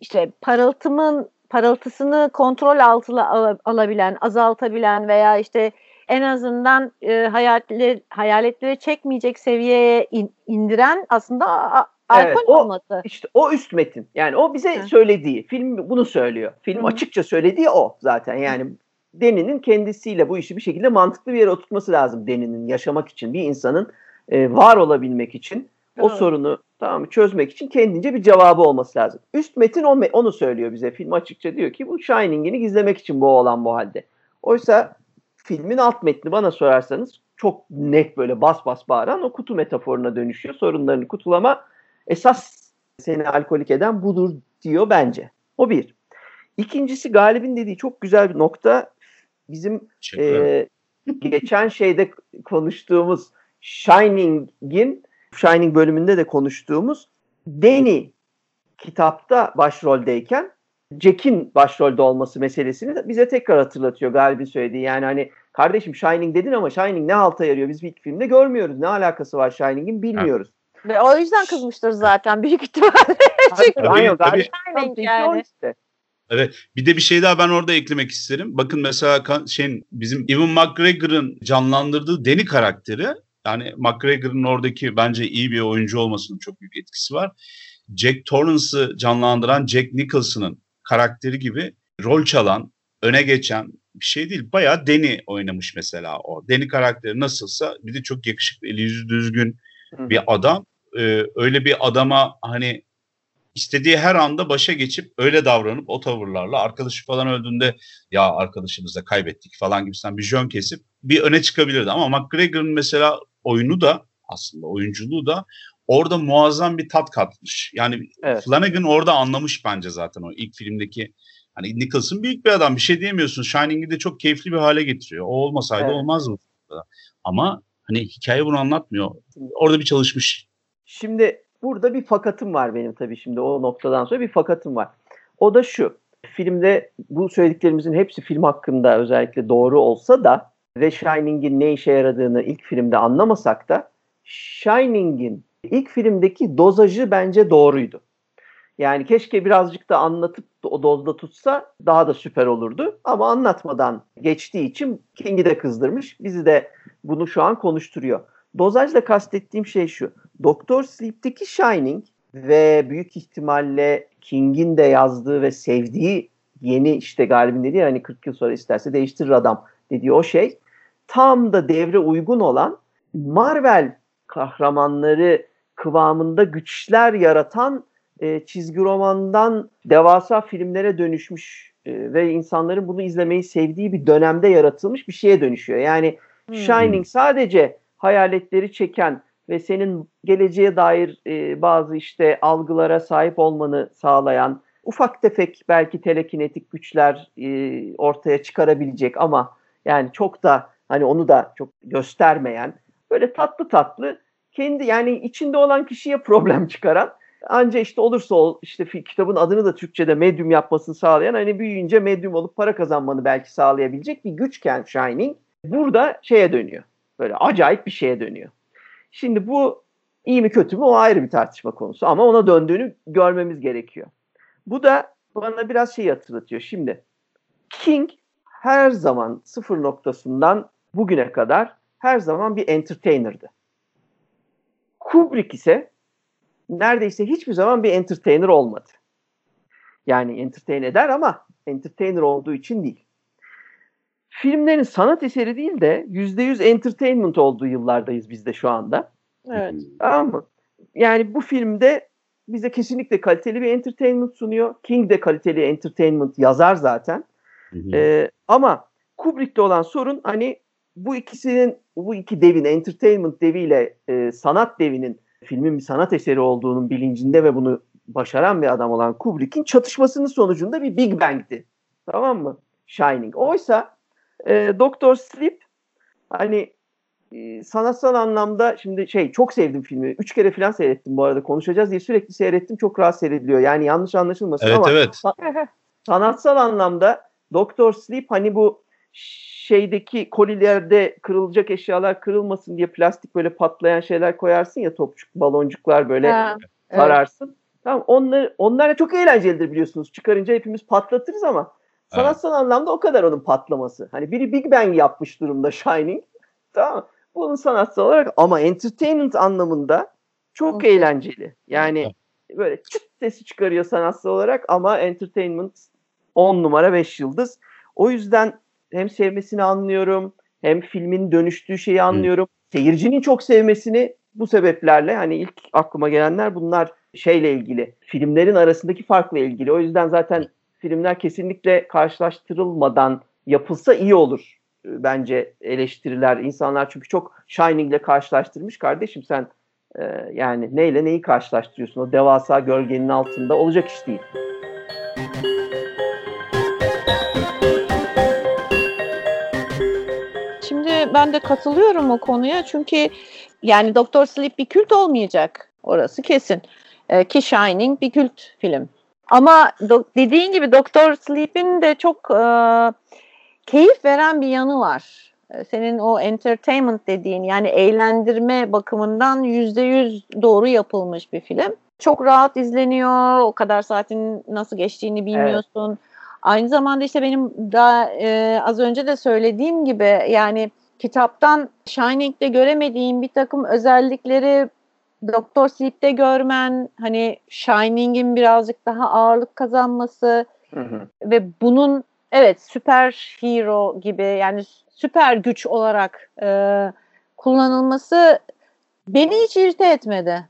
İşte parıltımın parıltısını kontrol altına ala- alabilen, azaltabilen veya işte en azından e, hayaletleri, hayaletleri çekmeyecek seviyeye in- indiren aslında a- alkol Evet, o- olması. İşte o üst metin. Yani o bize Hı. söylediği. Film bunu söylüyor. Film Hı açıkça söylediği o zaten. Yani Deni'nin kendisiyle bu işi bir şekilde mantıklı bir yere oturtması lazım Deni'nin yaşamak için. Bir insanın e, var olabilmek için o Doğru. sorunu tamam çözmek için kendince bir cevabı olması lazım. Üst metin o me- onu söylüyor bize. Film açıkça diyor ki bu Shining'ini gizlemek için bu olan bu halde. Oysa filmin alt metni bana sorarsanız çok net böyle bas bas bağıran o kutu metaforuna dönüşüyor. Sorunlarını kutulama esas seni alkolik eden budur diyor bence. O bir. İkincisi Galip'in dediği çok güzel bir nokta. bizim e, geçen şeyde konuştuğumuz Shining'in Shining bölümünde de konuştuğumuz Danny kitapta başroldeyken Jack'in başrolde olması meselesini bize tekrar hatırlatıyor Galip'in söylediği. Yani hani kardeşim Shining dedin ama Shining ne halta yarıyor biz bir filmde görmüyoruz. Ne alakası var Shining'in bilmiyoruz. Ve o yüzden kızmıştır zaten büyük ihtimalle. *laughs* Çünkü tabii, tabii. Shining yani. Işte. Evet. Bir de bir şey daha ben orada eklemek isterim. Bakın mesela şeyin bizim Evan McGregor'ın canlandırdığı Deni karakteri yani McGregor'ın oradaki bence iyi bir oyuncu olmasının çok büyük etkisi var. Jack Torrance'ı canlandıran Jack Nicholson'ın karakteri gibi rol çalan, öne geçen bir şey değil. Bayağı Deni oynamış mesela o. Deni karakteri nasılsa bir de çok yakışıklı, eli yüzü düzgün bir adam. Ee, öyle bir adama hani istediği her anda başa geçip öyle davranıp o tavırlarla arkadaşı falan öldüğünde ya arkadaşımızı da kaybettik falan gibisinden bir jön kesip bir öne çıkabilirdi. Ama McGregor'ın mesela oyunu da aslında oyunculuğu da orada muazzam bir tat katmış. Yani evet. Flanagan orada anlamış bence zaten o ilk filmdeki hani Nicholson büyük bir adam bir şey diyemiyorsun. Shining'i de çok keyifli bir hale getiriyor. O olmasaydı evet. olmaz mı? Ama hani hikaye bunu anlatmıyor. Orada bir çalışmış. Şimdi burada bir fakatım var benim tabii şimdi o noktadan sonra bir fakatım var. O da şu. Filmde bu söylediklerimizin hepsi film hakkında özellikle doğru olsa da ve Shining'in ne işe yaradığını ilk filmde anlamasak da Shining'in ilk filmdeki dozajı bence doğruydu. Yani keşke birazcık da anlatıp o dozda tutsa daha da süper olurdu. Ama anlatmadan geçtiği için King'i de kızdırmış. Bizi de bunu şu an konuşturuyor. Dozajla kastettiğim şey şu. Doktor Sleep'teki Shining ve büyük ihtimalle King'in de yazdığı ve sevdiği yeni işte galibin dediği hani 40 yıl sonra isterse değiştirir adam dediği o şey tam da devre uygun olan Marvel kahramanları kıvamında güçler yaratan e, çizgi romandan devasa filmlere dönüşmüş e, ve insanların bunu izlemeyi sevdiği bir dönemde yaratılmış bir şeye dönüşüyor. Yani hmm. Shining sadece hayaletleri çeken ve senin geleceğe dair e, bazı işte algılara sahip olmanı sağlayan ufak tefek belki telekinetik güçler e, ortaya çıkarabilecek ama yani çok da hani onu da çok göstermeyen böyle tatlı tatlı kendi yani içinde olan kişiye problem çıkaran anca işte olursa ol, işte kitabın adını da Türkçe'de medyum yapmasını sağlayan hani büyüyünce medyum olup para kazanmanı belki sağlayabilecek bir güçken Shining burada şeye dönüyor. Böyle acayip bir şeye dönüyor. Şimdi bu iyi mi kötü mü o ayrı bir tartışma konusu ama ona döndüğünü görmemiz gerekiyor. Bu da bana biraz şey hatırlatıyor. Şimdi King her zaman sıfır noktasından bugüne kadar her zaman bir entertainer'dı. Kubrick ise neredeyse hiçbir zaman bir entertainer olmadı. Yani entertain eder ama entertainer olduğu için değil. Filmlerin sanat eseri değil de %100 entertainment olduğu yıllardayız biz de şu anda. Evet. Tamam mı? Yani bu filmde bize kesinlikle kaliteli bir entertainment sunuyor. King de kaliteli entertainment yazar zaten. Hı hı. Ee, ama Kubrick'te olan sorun hani bu ikisinin bu iki devin entertainment deviyle e, sanat devinin filmin bir sanat eseri olduğunun bilincinde ve bunu başaran bir adam olan Kubrick'in çatışmasının sonucunda bir Big Bang'ti. Tamam mı? Shining. Oysa e, Doctor Sleep hani e, sanatsal anlamda şimdi şey çok sevdim filmi. Üç kere falan seyrettim bu arada konuşacağız diye sürekli seyrettim. Çok rahat seyrediliyor. Yani yanlış anlaşılmasın evet, ama evet. sanatsal anlamda Doctor Sleep hani bu şeydeki kolilerde kırılacak eşyalar kırılmasın diye plastik böyle patlayan şeyler koyarsın ya topçuk baloncuklar böyle ha, sararsın. Evet. Tamam onlar onlar çok eğlencelidir biliyorsunuz. Çıkarınca hepimiz patlatırız ama sanatsal evet. anlamda o kadar onun patlaması. Hani biri Big Bang yapmış durumda Shining. Tamam Bunun sanatsal olarak ama entertainment anlamında çok okay. eğlenceli. Yani böyle çıt sesi çıkarıyor sanatsal olarak ama entertainment 10 numara 5 yıldız. O yüzden hem sevmesini anlıyorum hem filmin dönüştüğü şeyi anlıyorum. Hı. Seyircinin çok sevmesini bu sebeplerle hani ilk aklıma gelenler bunlar şeyle ilgili. Filmlerin arasındaki farkla ilgili. O yüzden zaten filmler kesinlikle karşılaştırılmadan yapılsa iyi olur e, bence eleştiriler. İnsanlar çünkü çok Shining ile karşılaştırmış. Kardeşim sen e, yani neyle neyi karşılaştırıyorsun? O devasa gölgenin altında olacak iş değil. ben de katılıyorum o konuya çünkü yani Doktor Sleep bir kült olmayacak orası kesin. Ee, ki Shining bir kült film. Ama do- dediğin gibi Doktor Sleep'in de çok e, keyif veren bir yanı var. E, senin o entertainment dediğin yani eğlendirme bakımından yüzde yüz doğru yapılmış bir film. Çok rahat izleniyor. O kadar saatin nasıl geçtiğini bilmiyorsun. Evet. Aynı zamanda işte benim daha e, az önce de söylediğim gibi yani kitaptan Shining'de göremediğim bir takım özellikleri Doktor Sleep'te görmen, hani Shining'in birazcık daha ağırlık kazanması hı hı. ve bunun evet süper hero gibi yani süper güç olarak e, kullanılması beni hiç irite etmedi.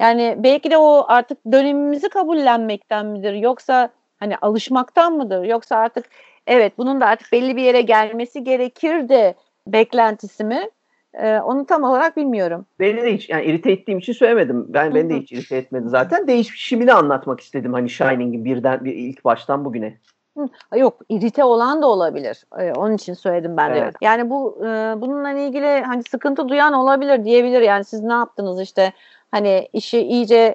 Yani belki de o artık dönemimizi kabullenmekten midir yoksa hani alışmaktan mıdır yoksa artık evet bunun da artık belli bir yere gelmesi gerekirdi beklentisi mi? Ee, onu tam olarak bilmiyorum. Beni de hiç yani irite ettiğim için söylemedim. Ben beni de hiç irite etmedi zaten. Değişimini anlatmak istedim hani Shining'i birden bir ilk baştan bugüne. Hı, yok irite olan da olabilir. Ee, onun için söyledim ben de. Evet. Yani bu e, bununla ilgili hani sıkıntı duyan olabilir diyebilir. Yani siz ne yaptınız işte hani işi iyice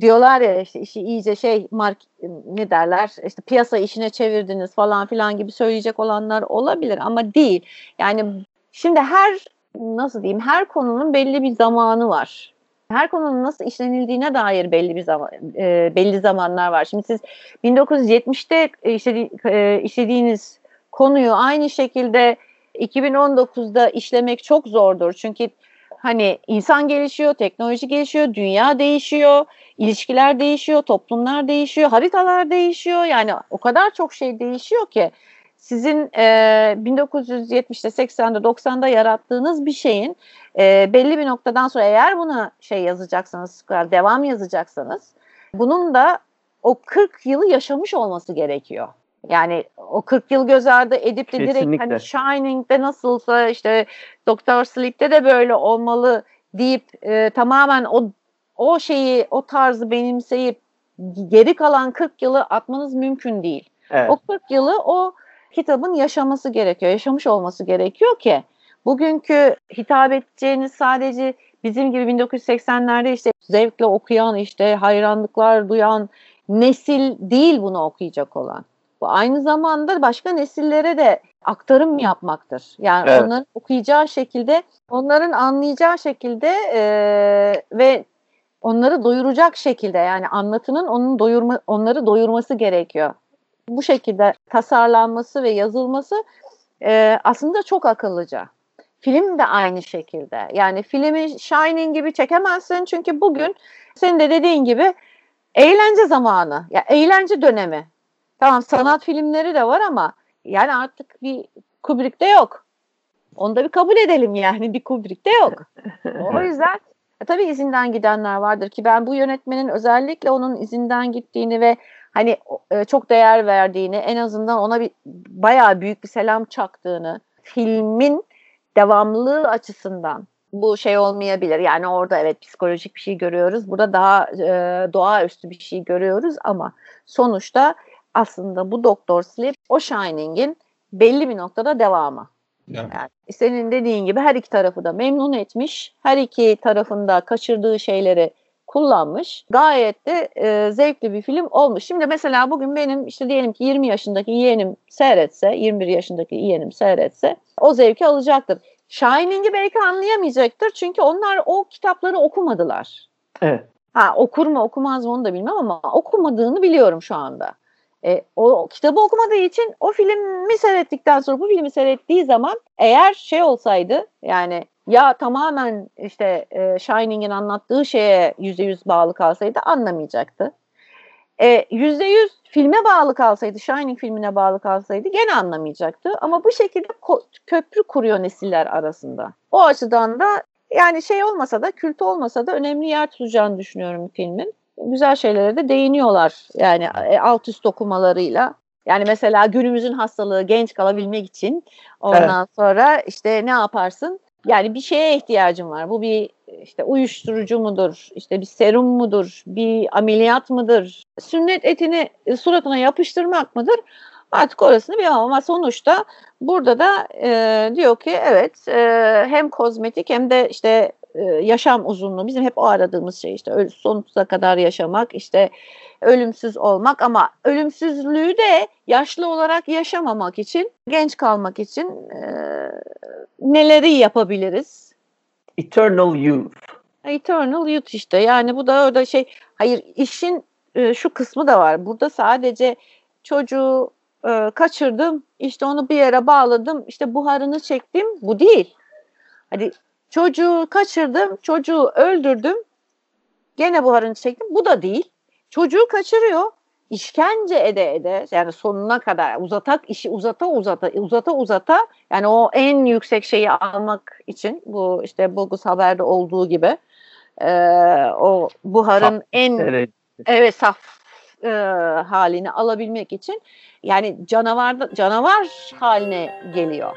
diyorlar ya işte işi iyice şey mark ne derler işte piyasa işine çevirdiniz falan filan gibi söyleyecek olanlar olabilir ama değil. Yani şimdi her nasıl diyeyim her konunun belli bir zamanı var. Her konunun nasıl işlenildiğine dair belli bir zaman e, belli zamanlar var. Şimdi siz 1970'te işledi, e, işlediğiniz konuyu aynı şekilde 2019'da işlemek çok zordur. Çünkü hani insan gelişiyor, teknoloji gelişiyor, dünya değişiyor, ilişkiler değişiyor, toplumlar değişiyor, haritalar değişiyor. Yani o kadar çok şey değişiyor ki sizin e, 1970'te, 80'de, 90'da yarattığınız bir şeyin e, belli bir noktadan sonra eğer buna şey yazacaksanız, devam yazacaksanız bunun da o 40 yılı yaşamış olması gerekiyor. Yani o 40 yıl göz ardı edip de Kesinlikle. direkt hani Shining'de nasılsa işte Doctor Sleep'te de böyle olmalı deyip e, tamamen o o şeyi o tarzı benimseyip geri kalan 40 yılı atmanız mümkün değil. Evet. O 40 yılı o kitabın yaşaması gerekiyor, yaşamış olması gerekiyor ki bugünkü hitap edeceğiniz sadece bizim gibi 1980'lerde işte zevkle okuyan, işte hayranlıklar duyan nesil değil bunu okuyacak olan. Bu aynı zamanda başka nesillere de aktarım yapmaktır. Yani evet. onların okuyacağı şekilde, onların anlayacağı şekilde e, ve onları doyuracak şekilde yani anlatının onun doyurma, onları doyurması gerekiyor bu şekilde tasarlanması ve yazılması e, aslında çok akıllıca. Film de aynı şekilde. Yani filmi Shining gibi çekemezsin çünkü bugün senin de dediğin gibi eğlence zamanı, ya eğlence dönemi. Tamam sanat filmleri de var ama yani artık bir Kubrick'te yok. Onu da bir kabul edelim yani bir Kubrick'te yok. O yüzden e, tabii izinden gidenler vardır ki ben bu yönetmenin özellikle onun izinden gittiğini ve hani e, çok değer verdiğini, en azından ona bir bayağı büyük bir selam çaktığını, filmin devamlılığı açısından bu şey olmayabilir. Yani orada evet psikolojik bir şey görüyoruz. Burada daha e, doğaüstü bir şey görüyoruz ama sonuçta aslında bu Doktor Sleep o Shining'in belli bir noktada devamı. Yani. yani senin dediğin gibi her iki tarafı da memnun etmiş. Her iki tarafında kaçırdığı şeyleri kullanmış. Gayet de e, zevkli bir film olmuş. Şimdi mesela bugün benim işte diyelim ki 20 yaşındaki yeğenim seyretse, 21 yaşındaki yeğenim seyretse o zevki alacaktır. Shining'i belki anlayamayacaktır çünkü onlar o kitapları okumadılar. Evet. Ha okur mu okumaz mı onu da bilmem ama okumadığını biliyorum şu anda. E, o, o kitabı okumadığı için o filmi seyrettikten sonra bu filmi seyrettiği zaman eğer şey olsaydı yani ya tamamen işte e, Shining'in anlattığı şeye yüzde yüz bağlı kalsaydı anlamayacaktı. E, yüzde yüz filme bağlı kalsaydı, Shining filmine bağlı kalsaydı gene anlamayacaktı. Ama bu şekilde köprü kuruyor nesiller arasında. O açıdan da yani şey olmasa da, kült olmasa da önemli yer tutacağını düşünüyorum filmin. Güzel şeylere de değiniyorlar yani e, alt üst okumalarıyla. Yani mesela günümüzün hastalığı genç kalabilmek için ondan evet. sonra işte ne yaparsın? Yani bir şeye ihtiyacım var. Bu bir işte uyuşturucu mudur, işte bir serum mudur, bir ameliyat mıdır, sünnet etini suratına yapıştırmak mıdır? Artık orasını bilemem ama sonuçta burada da e, diyor ki evet e, hem kozmetik hem de işte e, yaşam uzunluğu bizim hep o aradığımız şey işte sonsuza kadar yaşamak işte ölümsüz olmak ama ölümsüzlüğü de yaşlı olarak yaşamamak için genç kalmak için e, neleri yapabiliriz? Eternal youth. Eternal youth işte yani bu da orada şey hayır işin e, şu kısmı da var burada sadece çocuğu e, kaçırdım işte onu bir yere bağladım işte buharını çektim bu değil. Hadi çocuğu kaçırdım çocuğu öldürdüm gene buharını çektim bu da değil. Çocuğu kaçırıyor işkence ede ede yani sonuna kadar uzatak işi uzata uzata uzata uzata yani o en yüksek şeyi almak için bu işte Bogus haberde olduğu gibi e, o buharın saf, en evet, evet saf e, halini alabilmek için yani canavar canavar haline geliyor.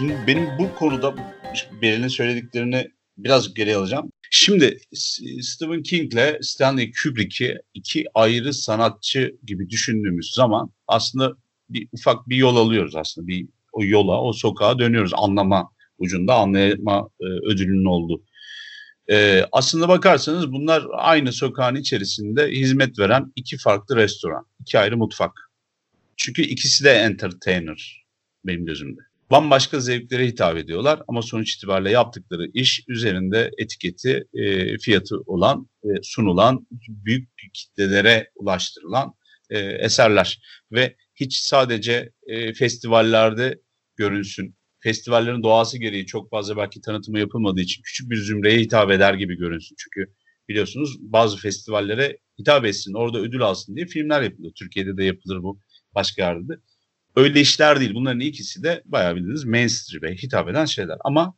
Şimdi benim bu konuda Beril'in söylediklerini biraz geri alacağım. Şimdi Stephen King ile Stanley Kubrick'i iki ayrı sanatçı gibi düşündüğümüz zaman aslında bir ufak bir yol alıyoruz aslında. Bir o yola, o sokağa dönüyoruz anlama ucunda anlayma e, ödülünün olduğu. E, aslında bakarsanız bunlar aynı sokağın içerisinde hizmet veren iki farklı restoran, iki ayrı mutfak. Çünkü ikisi de entertainer benim gözümde bambaşka zevklere hitap ediyorlar ama sonuç itibariyle yaptıkları iş üzerinde etiketi, e, fiyatı olan, e, sunulan, büyük kitlelere ulaştırılan e, eserler ve hiç sadece e, festivallerde görünsün. Festivallerin doğası gereği çok fazla belki tanıtımı yapılmadığı için küçük bir zümreye hitap eder gibi görünsün. Çünkü biliyorsunuz bazı festivallere hitap etsin, orada ödül alsın diye filmler yapılıyor. Türkiye'de de yapılır bu, başka yerde de. Öyle işler değil. Bunların ikisi de bayağı bildiğiniz mainstream'e hitap eden şeyler. Ama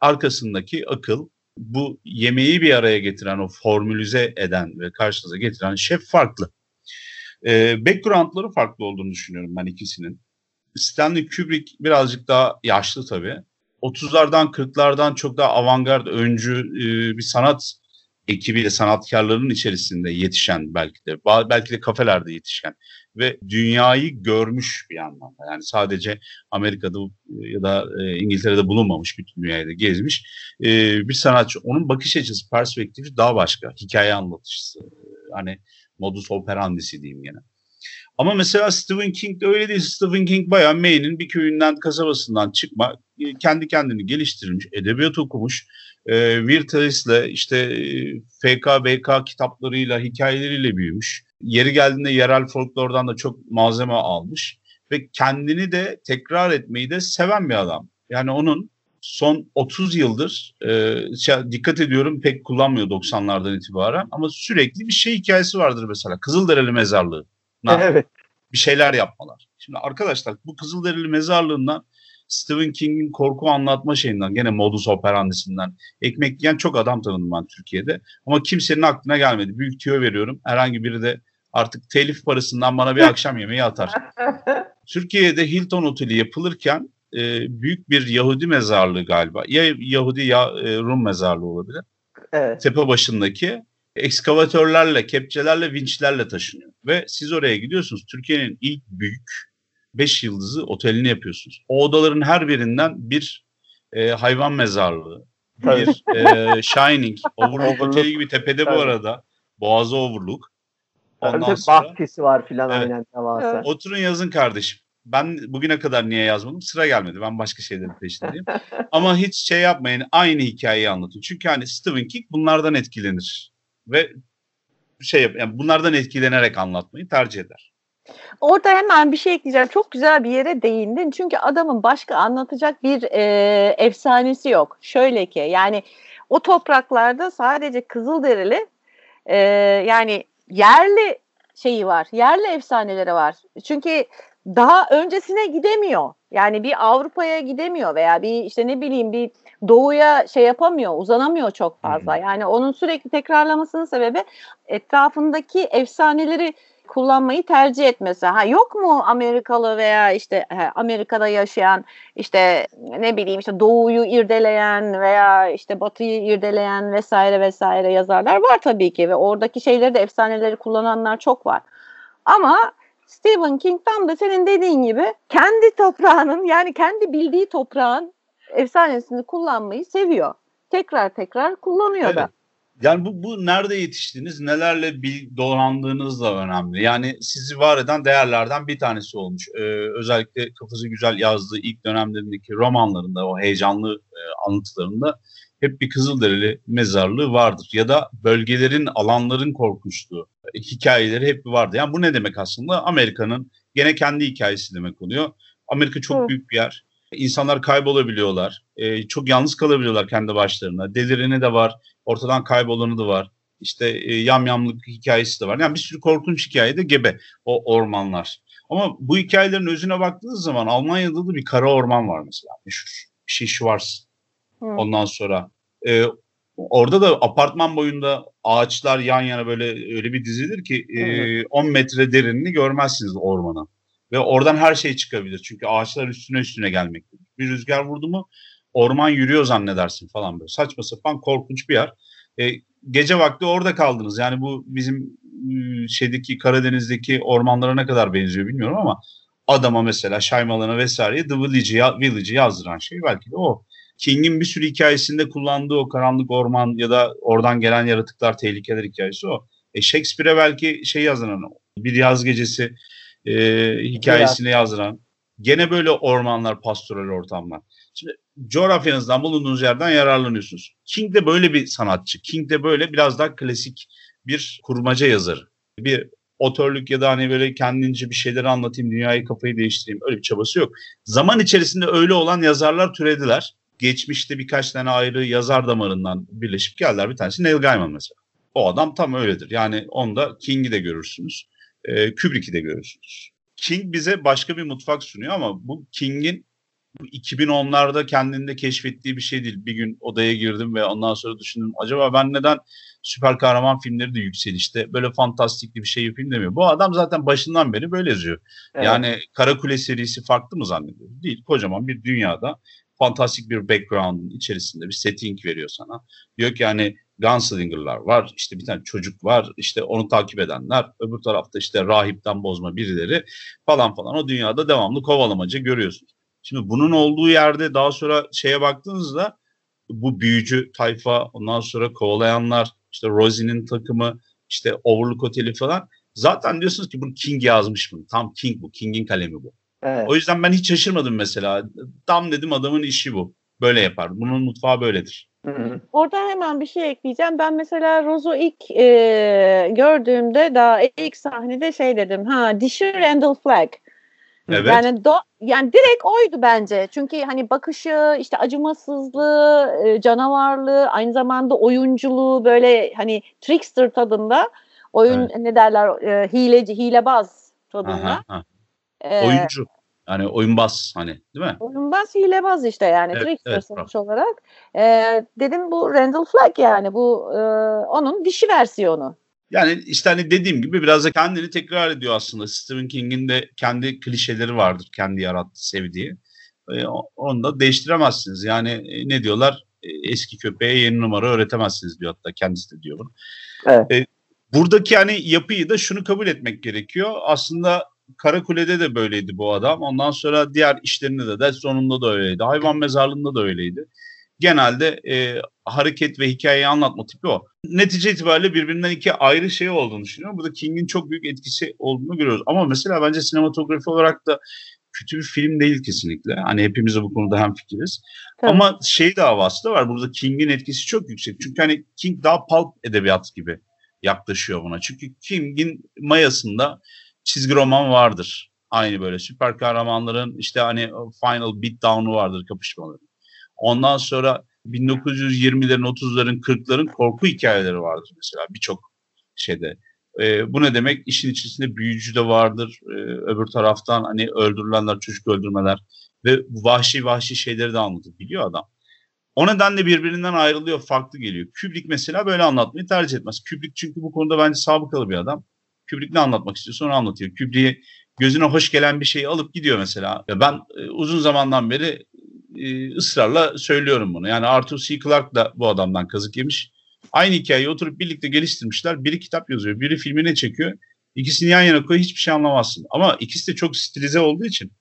arkasındaki akıl bu yemeği bir araya getiren, o formülize eden ve karşınıza getiren şef farklı. Ee, backgroundları farklı olduğunu düşünüyorum ben ikisinin. Stanley Kubrick birazcık daha yaşlı tabii. 30'lardan 40'lardan çok daha avantgard, öncü e, bir sanat ekibiyle sanatkarların içerisinde yetişen belki de belki de kafelerde yetişen ve dünyayı görmüş bir anlamda. Yani sadece Amerika'da ya da e, İngiltere'de bulunmamış bütün dünyayı da gezmiş e, bir sanatçı. Onun bakış açısı, perspektifi daha başka. Hikaye anlatıcısı. Hani modus operandisi diyeyim gene. Ama mesela Stephen King de öyle değil. Stephen King bayağı Maine'in bir köyünden, kasabasından çıkma, e, kendi kendini geliştirmiş, edebiyat okumuş e, Virtualis'le işte e, FK, kitaplarıyla, hikayeleriyle büyümüş. Yeri geldiğinde yerel folklordan da çok malzeme almış. Ve kendini de tekrar etmeyi de seven bir adam. Yani onun son 30 yıldır e, dikkat ediyorum pek kullanmıyor 90'lardan itibaren ama sürekli bir şey hikayesi vardır mesela Kızılderili mezarlığı. *laughs* Evet. Bir şeyler yapmalar. Şimdi arkadaşlar bu Kızılderili mezarlığından Stephen King'in korku anlatma şeyinden gene modus operandisinden ekmek yiyen çok adam tanıdım ben Türkiye'de. Ama kimsenin aklına gelmedi. Büyük tüyo veriyorum. Herhangi biri de artık telif parasından bana bir *laughs* akşam yemeği atar. Türkiye'de Hilton Oteli yapılırken e, büyük bir Yahudi mezarlığı galiba. Ya Yahudi ya e, Rum mezarlığı olabilir. Evet. Tepe başındaki ekskavatörlerle, kepçelerle, vinçlerle taşınıyor. Ve siz oraya gidiyorsunuz. Türkiye'nin ilk büyük 5 yıldızı otelini yapıyorsunuz. O odaların her birinden bir e, hayvan mezarlığı, Tabii. bir e, Shining, *laughs* Overlook Oteli gibi tepede Tabii. bu arada. Boğazı Overlook. Ondan Tabii, sonra, bahçesi var filan evet, aynen devasa. Oturun yazın kardeşim. Ben bugüne kadar niye yazmadım? Sıra gelmedi. Ben başka şeylerin peşindeyim. *laughs* Ama hiç şey yapmayın. Aynı hikayeyi anlatın. Çünkü hani Stephen King bunlardan etkilenir. Ve şey yap, yani bunlardan etkilenerek anlatmayı tercih eder. Orada hemen bir şey ekleyeceğim. Çok güzel bir yere değindin. Çünkü adamın başka anlatacak bir e, efsanesi yok. Şöyle ki yani o topraklarda sadece Kızılderili e, yani yerli şeyi var. Yerli efsaneleri var. Çünkü daha öncesine gidemiyor. Yani bir Avrupa'ya gidemiyor veya bir işte ne bileyim bir doğuya şey yapamıyor, uzanamıyor çok fazla. Yani onun sürekli tekrarlamasının sebebi etrafındaki efsaneleri kullanmayı tercih etmesi. Ha yok mu Amerikalı veya işte Amerika'da yaşayan işte ne bileyim işte doğuyu irdeleyen veya işte batıyı irdeleyen vesaire vesaire yazarlar var tabii ki ve oradaki şeyleri de efsaneleri kullananlar çok var. Ama Stephen King tam da senin dediğin gibi kendi toprağının yani kendi bildiği toprağın efsanesini kullanmayı seviyor. Tekrar tekrar kullanıyor Evet. da. Yani bu, bu nerede yetiştiniz, nelerle bil, dolandığınız da önemli. Yani sizi var eden değerlerden bir tanesi olmuş. Ee, özellikle kafası güzel yazdığı ilk dönemlerindeki romanlarında, o heyecanlı e, anlatılarında hep bir Kızılderili mezarlığı vardır. Ya da bölgelerin, alanların korkunçluğu, e, hikayeleri hep vardı. Yani bu ne demek aslında? Amerika'nın gene kendi hikayesi demek oluyor. Amerika çok Evet. büyük bir yer. İnsanlar kaybolabiliyorlar. Ee, çok yalnız kalabiliyorlar kendi başlarına. Delireni de var. Ortadan kaybolanı da var. İşte e, yamyamlık hikayesi de var. Yani bir sürü korkunç hikaye de gebe o ormanlar. Ama bu hikayelerin özüne baktığınız zaman Almanya'da da bir kara orman var mesela meşhur. Bir şey Schwarz. Hı. Ondan sonra e, orada da apartman boyunda ağaçlar yan yana böyle öyle bir dizilir ki e, 10 metre derinliğini görmezsiniz ormanın. Ve oradan her şey çıkabilir. Çünkü ağaçlar üstüne üstüne gelmektedir. Bir rüzgar vurdu mu orman yürüyor zannedersin falan böyle. Saçma sapan korkunç bir yer. E, gece vakti orada kaldınız. Yani bu bizim ıı, şeydeki Karadeniz'deki ormanlara ne kadar benziyor bilmiyorum ama adama mesela Şaymalan'a vesaireye The Village'i, Village'i yazdıran şey belki de o. King'in bir sürü hikayesinde kullandığı o karanlık orman ya da oradan gelen yaratıklar, tehlikeler hikayesi o. E Shakespeare'e belki şey yazdıran, bir yaz gecesi e, hikayesini yazdıran. Gene böyle ormanlar, pastoral ortamlar. Şimdi coğrafyanızdan bulunduğunuz yerden yararlanıyorsunuz. King de böyle bir sanatçı. King de böyle biraz daha klasik bir kurmaca yazarı. Bir otörlük ya da hani böyle kendince bir şeyleri anlatayım, dünyayı kafayı değiştireyim öyle bir çabası yok. Zaman içerisinde öyle olan yazarlar türediler. Geçmişte birkaç tane ayrı yazar damarından birleşip geldiler. Bir tanesi Neil Gaiman mesela. O adam tam öyledir. Yani onda King'i de görürsünüz. E, Kubrick'i de görürsünüz. King bize başka bir mutfak sunuyor ama bu King'in 2010'larda kendinde keşfettiği bir şey değil. Bir gün odaya girdim ve ondan sonra düşündüm acaba ben neden süper kahraman filmleri de yükselişte böyle fantastikli bir şey yapayım demiyor. Bu adam zaten başından beri böyle yazıyor. Evet. Yani Karakule serisi farklı mı zannediyorsun? Değil. Kocaman bir dünyada fantastik bir background'ın içerisinde bir setting veriyor sana. Diyor ki yani Gunslinger'lar var, işte bir tane çocuk var, işte onu takip edenler, öbür tarafta işte rahipten bozma birileri falan falan. O dünyada devamlı kovalamaca görüyorsunuz. Şimdi bunun olduğu yerde daha sonra şeye baktığınızda bu büyücü tayfa, ondan sonra kovalayanlar, işte Rosie'nin takımı, işte Overlook Oteli falan. Zaten diyorsunuz ki bunu King yazmış bunu. Tam King bu. King'in kalemi bu. Evet. O yüzden ben hiç şaşırmadım mesela. Tam dedim adamın işi bu. Böyle yapar. Bunun mutfağı böyledir. Hı hı. Orada hemen bir şey ekleyeceğim. Ben mesela Rose'u ilk e, gördüğümde daha ilk sahnede şey dedim. Ha dişi Randall Flagg. Evet. Yani do, yani direkt oydu bence. Çünkü hani bakışı, işte acımasızlığı, e, canavarlığı, aynı zamanda oyunculuğu böyle hani trickster tadında. Oyun ne derler? E, hileci, hilebaz tadında. Aha, ha. E, Oyuncu. Yani oyunbaz hani değil mi? Oyunbaz hilebaz işte yani Evet, trickster evet, sonuç olarak. E, dedim bu Randall Flagg yani bu e, onun dişi versiyonu. Yani işte hani dediğim gibi biraz da kendini tekrar ediyor aslında. Stephen King'in de kendi klişeleri vardır. Kendi yarattığı, sevdiği. E, onu da değiştiremezsiniz. Yani e, ne diyorlar? E, eski köpeğe yeni numara öğretemezsiniz diyor hatta kendisi de diyor bunu. Evet. E, buradaki hani yapıyı da şunu kabul etmek gerekiyor. Aslında Karakule'de de böyleydi bu adam. Ondan sonra diğer işlerinde de de sonunda da öyleydi. Hayvan mezarlığında da öyleydi. Genelde e, hareket ve hikayeyi anlatma tipi o. Netice itibariyle birbirinden iki ayrı şey olduğunu düşünüyorum. Burada King'in çok büyük etkisi olduğunu görüyoruz. Ama mesela bence sinematografi olarak da kötü bir film değil kesinlikle. Hani hepimiz de bu konuda hemfikiriz. Tabii. Ama şey de havası da var. Burada King'in etkisi çok yüksek. Çünkü hani King daha pulp edebiyat gibi yaklaşıyor buna. Çünkü King'in mayasında çizgi roman vardır. Aynı böyle süper kahramanların işte hani final beatdown'u vardır kapışmaları. Ondan sonra 1920'lerin, 30'ların, 40'ların korku hikayeleri vardır mesela birçok şeyde. Ee, bu ne demek? İşin içerisinde büyücü de vardır. Ee, öbür taraftan hani öldürülenler, çocuk öldürmeler ve vahşi vahşi şeyleri de anlatır biliyor adam. O nedenle birbirinden ayrılıyor, farklı geliyor. Kubrick mesela böyle anlatmayı tercih etmez. Kubrick çünkü bu konuda bence sabıkalı bir adam. Kubrick ne anlatmak istiyorsa onu anlatıyor. Kubrick'e gözüne hoş gelen bir şeyi alıp gidiyor mesela. Ben e, uzun zamandan beri e, ısrarla söylüyorum bunu. Yani Arthur C. Clarke da bu adamdan kazık yemiş. Aynı hikayeyi oturup birlikte geliştirmişler. Biri kitap yazıyor, biri filmine çekiyor. İkisini yan yana koy hiçbir şey anlamazsın. Ama ikisi de çok stilize olduğu için.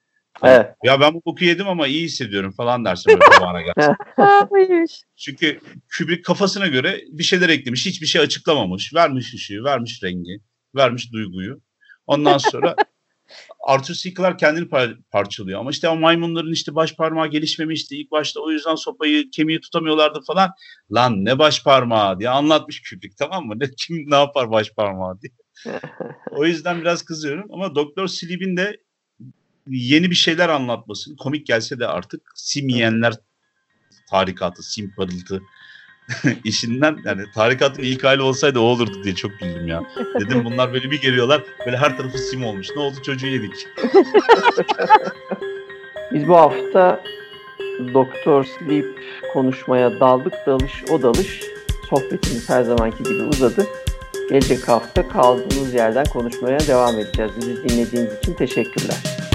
Evet. Ya ben bu boku yedim ama iyi hissediyorum falan dersin böyle *laughs* gelsin. Hayır. Çünkü Kubrick kafasına göre bir şeyler eklemiş. Hiçbir şey açıklamamış. Vermiş ışığı, vermiş rengi, vermiş duyguyu. Ondan sonra Arthur C. Clarke kendini par- parçalıyor. Ama işte o maymunların işte baş parmağı gelişmemişti ilk başta. O yüzden sopayı, kemiği tutamıyorlardı falan. Lan ne baş parmağı diye anlatmış Kubrick tamam mı? Ne, kim ne yapar baş parmağı diye. *laughs* o yüzden biraz kızıyorum. Ama Doktor Sleep'in de yeni bir şeyler anlatması. Komik gelse de artık simyenler tarikatı, sim parıltı *laughs* işinden yani tarikatın ilk hali olsaydı o olurdu diye çok güldüm ya. Dedim bunlar böyle bir geliyorlar böyle her tarafı sim olmuş. Ne oldu çocuğu yedik. *laughs* Biz bu hafta Doktor Sleep konuşmaya daldık. Dalış o dalış. Sohbetimiz her zamanki gibi uzadı. Gelecek hafta kaldığımız yerden konuşmaya devam edeceğiz. Bizi dinlediğiniz için teşekkürler.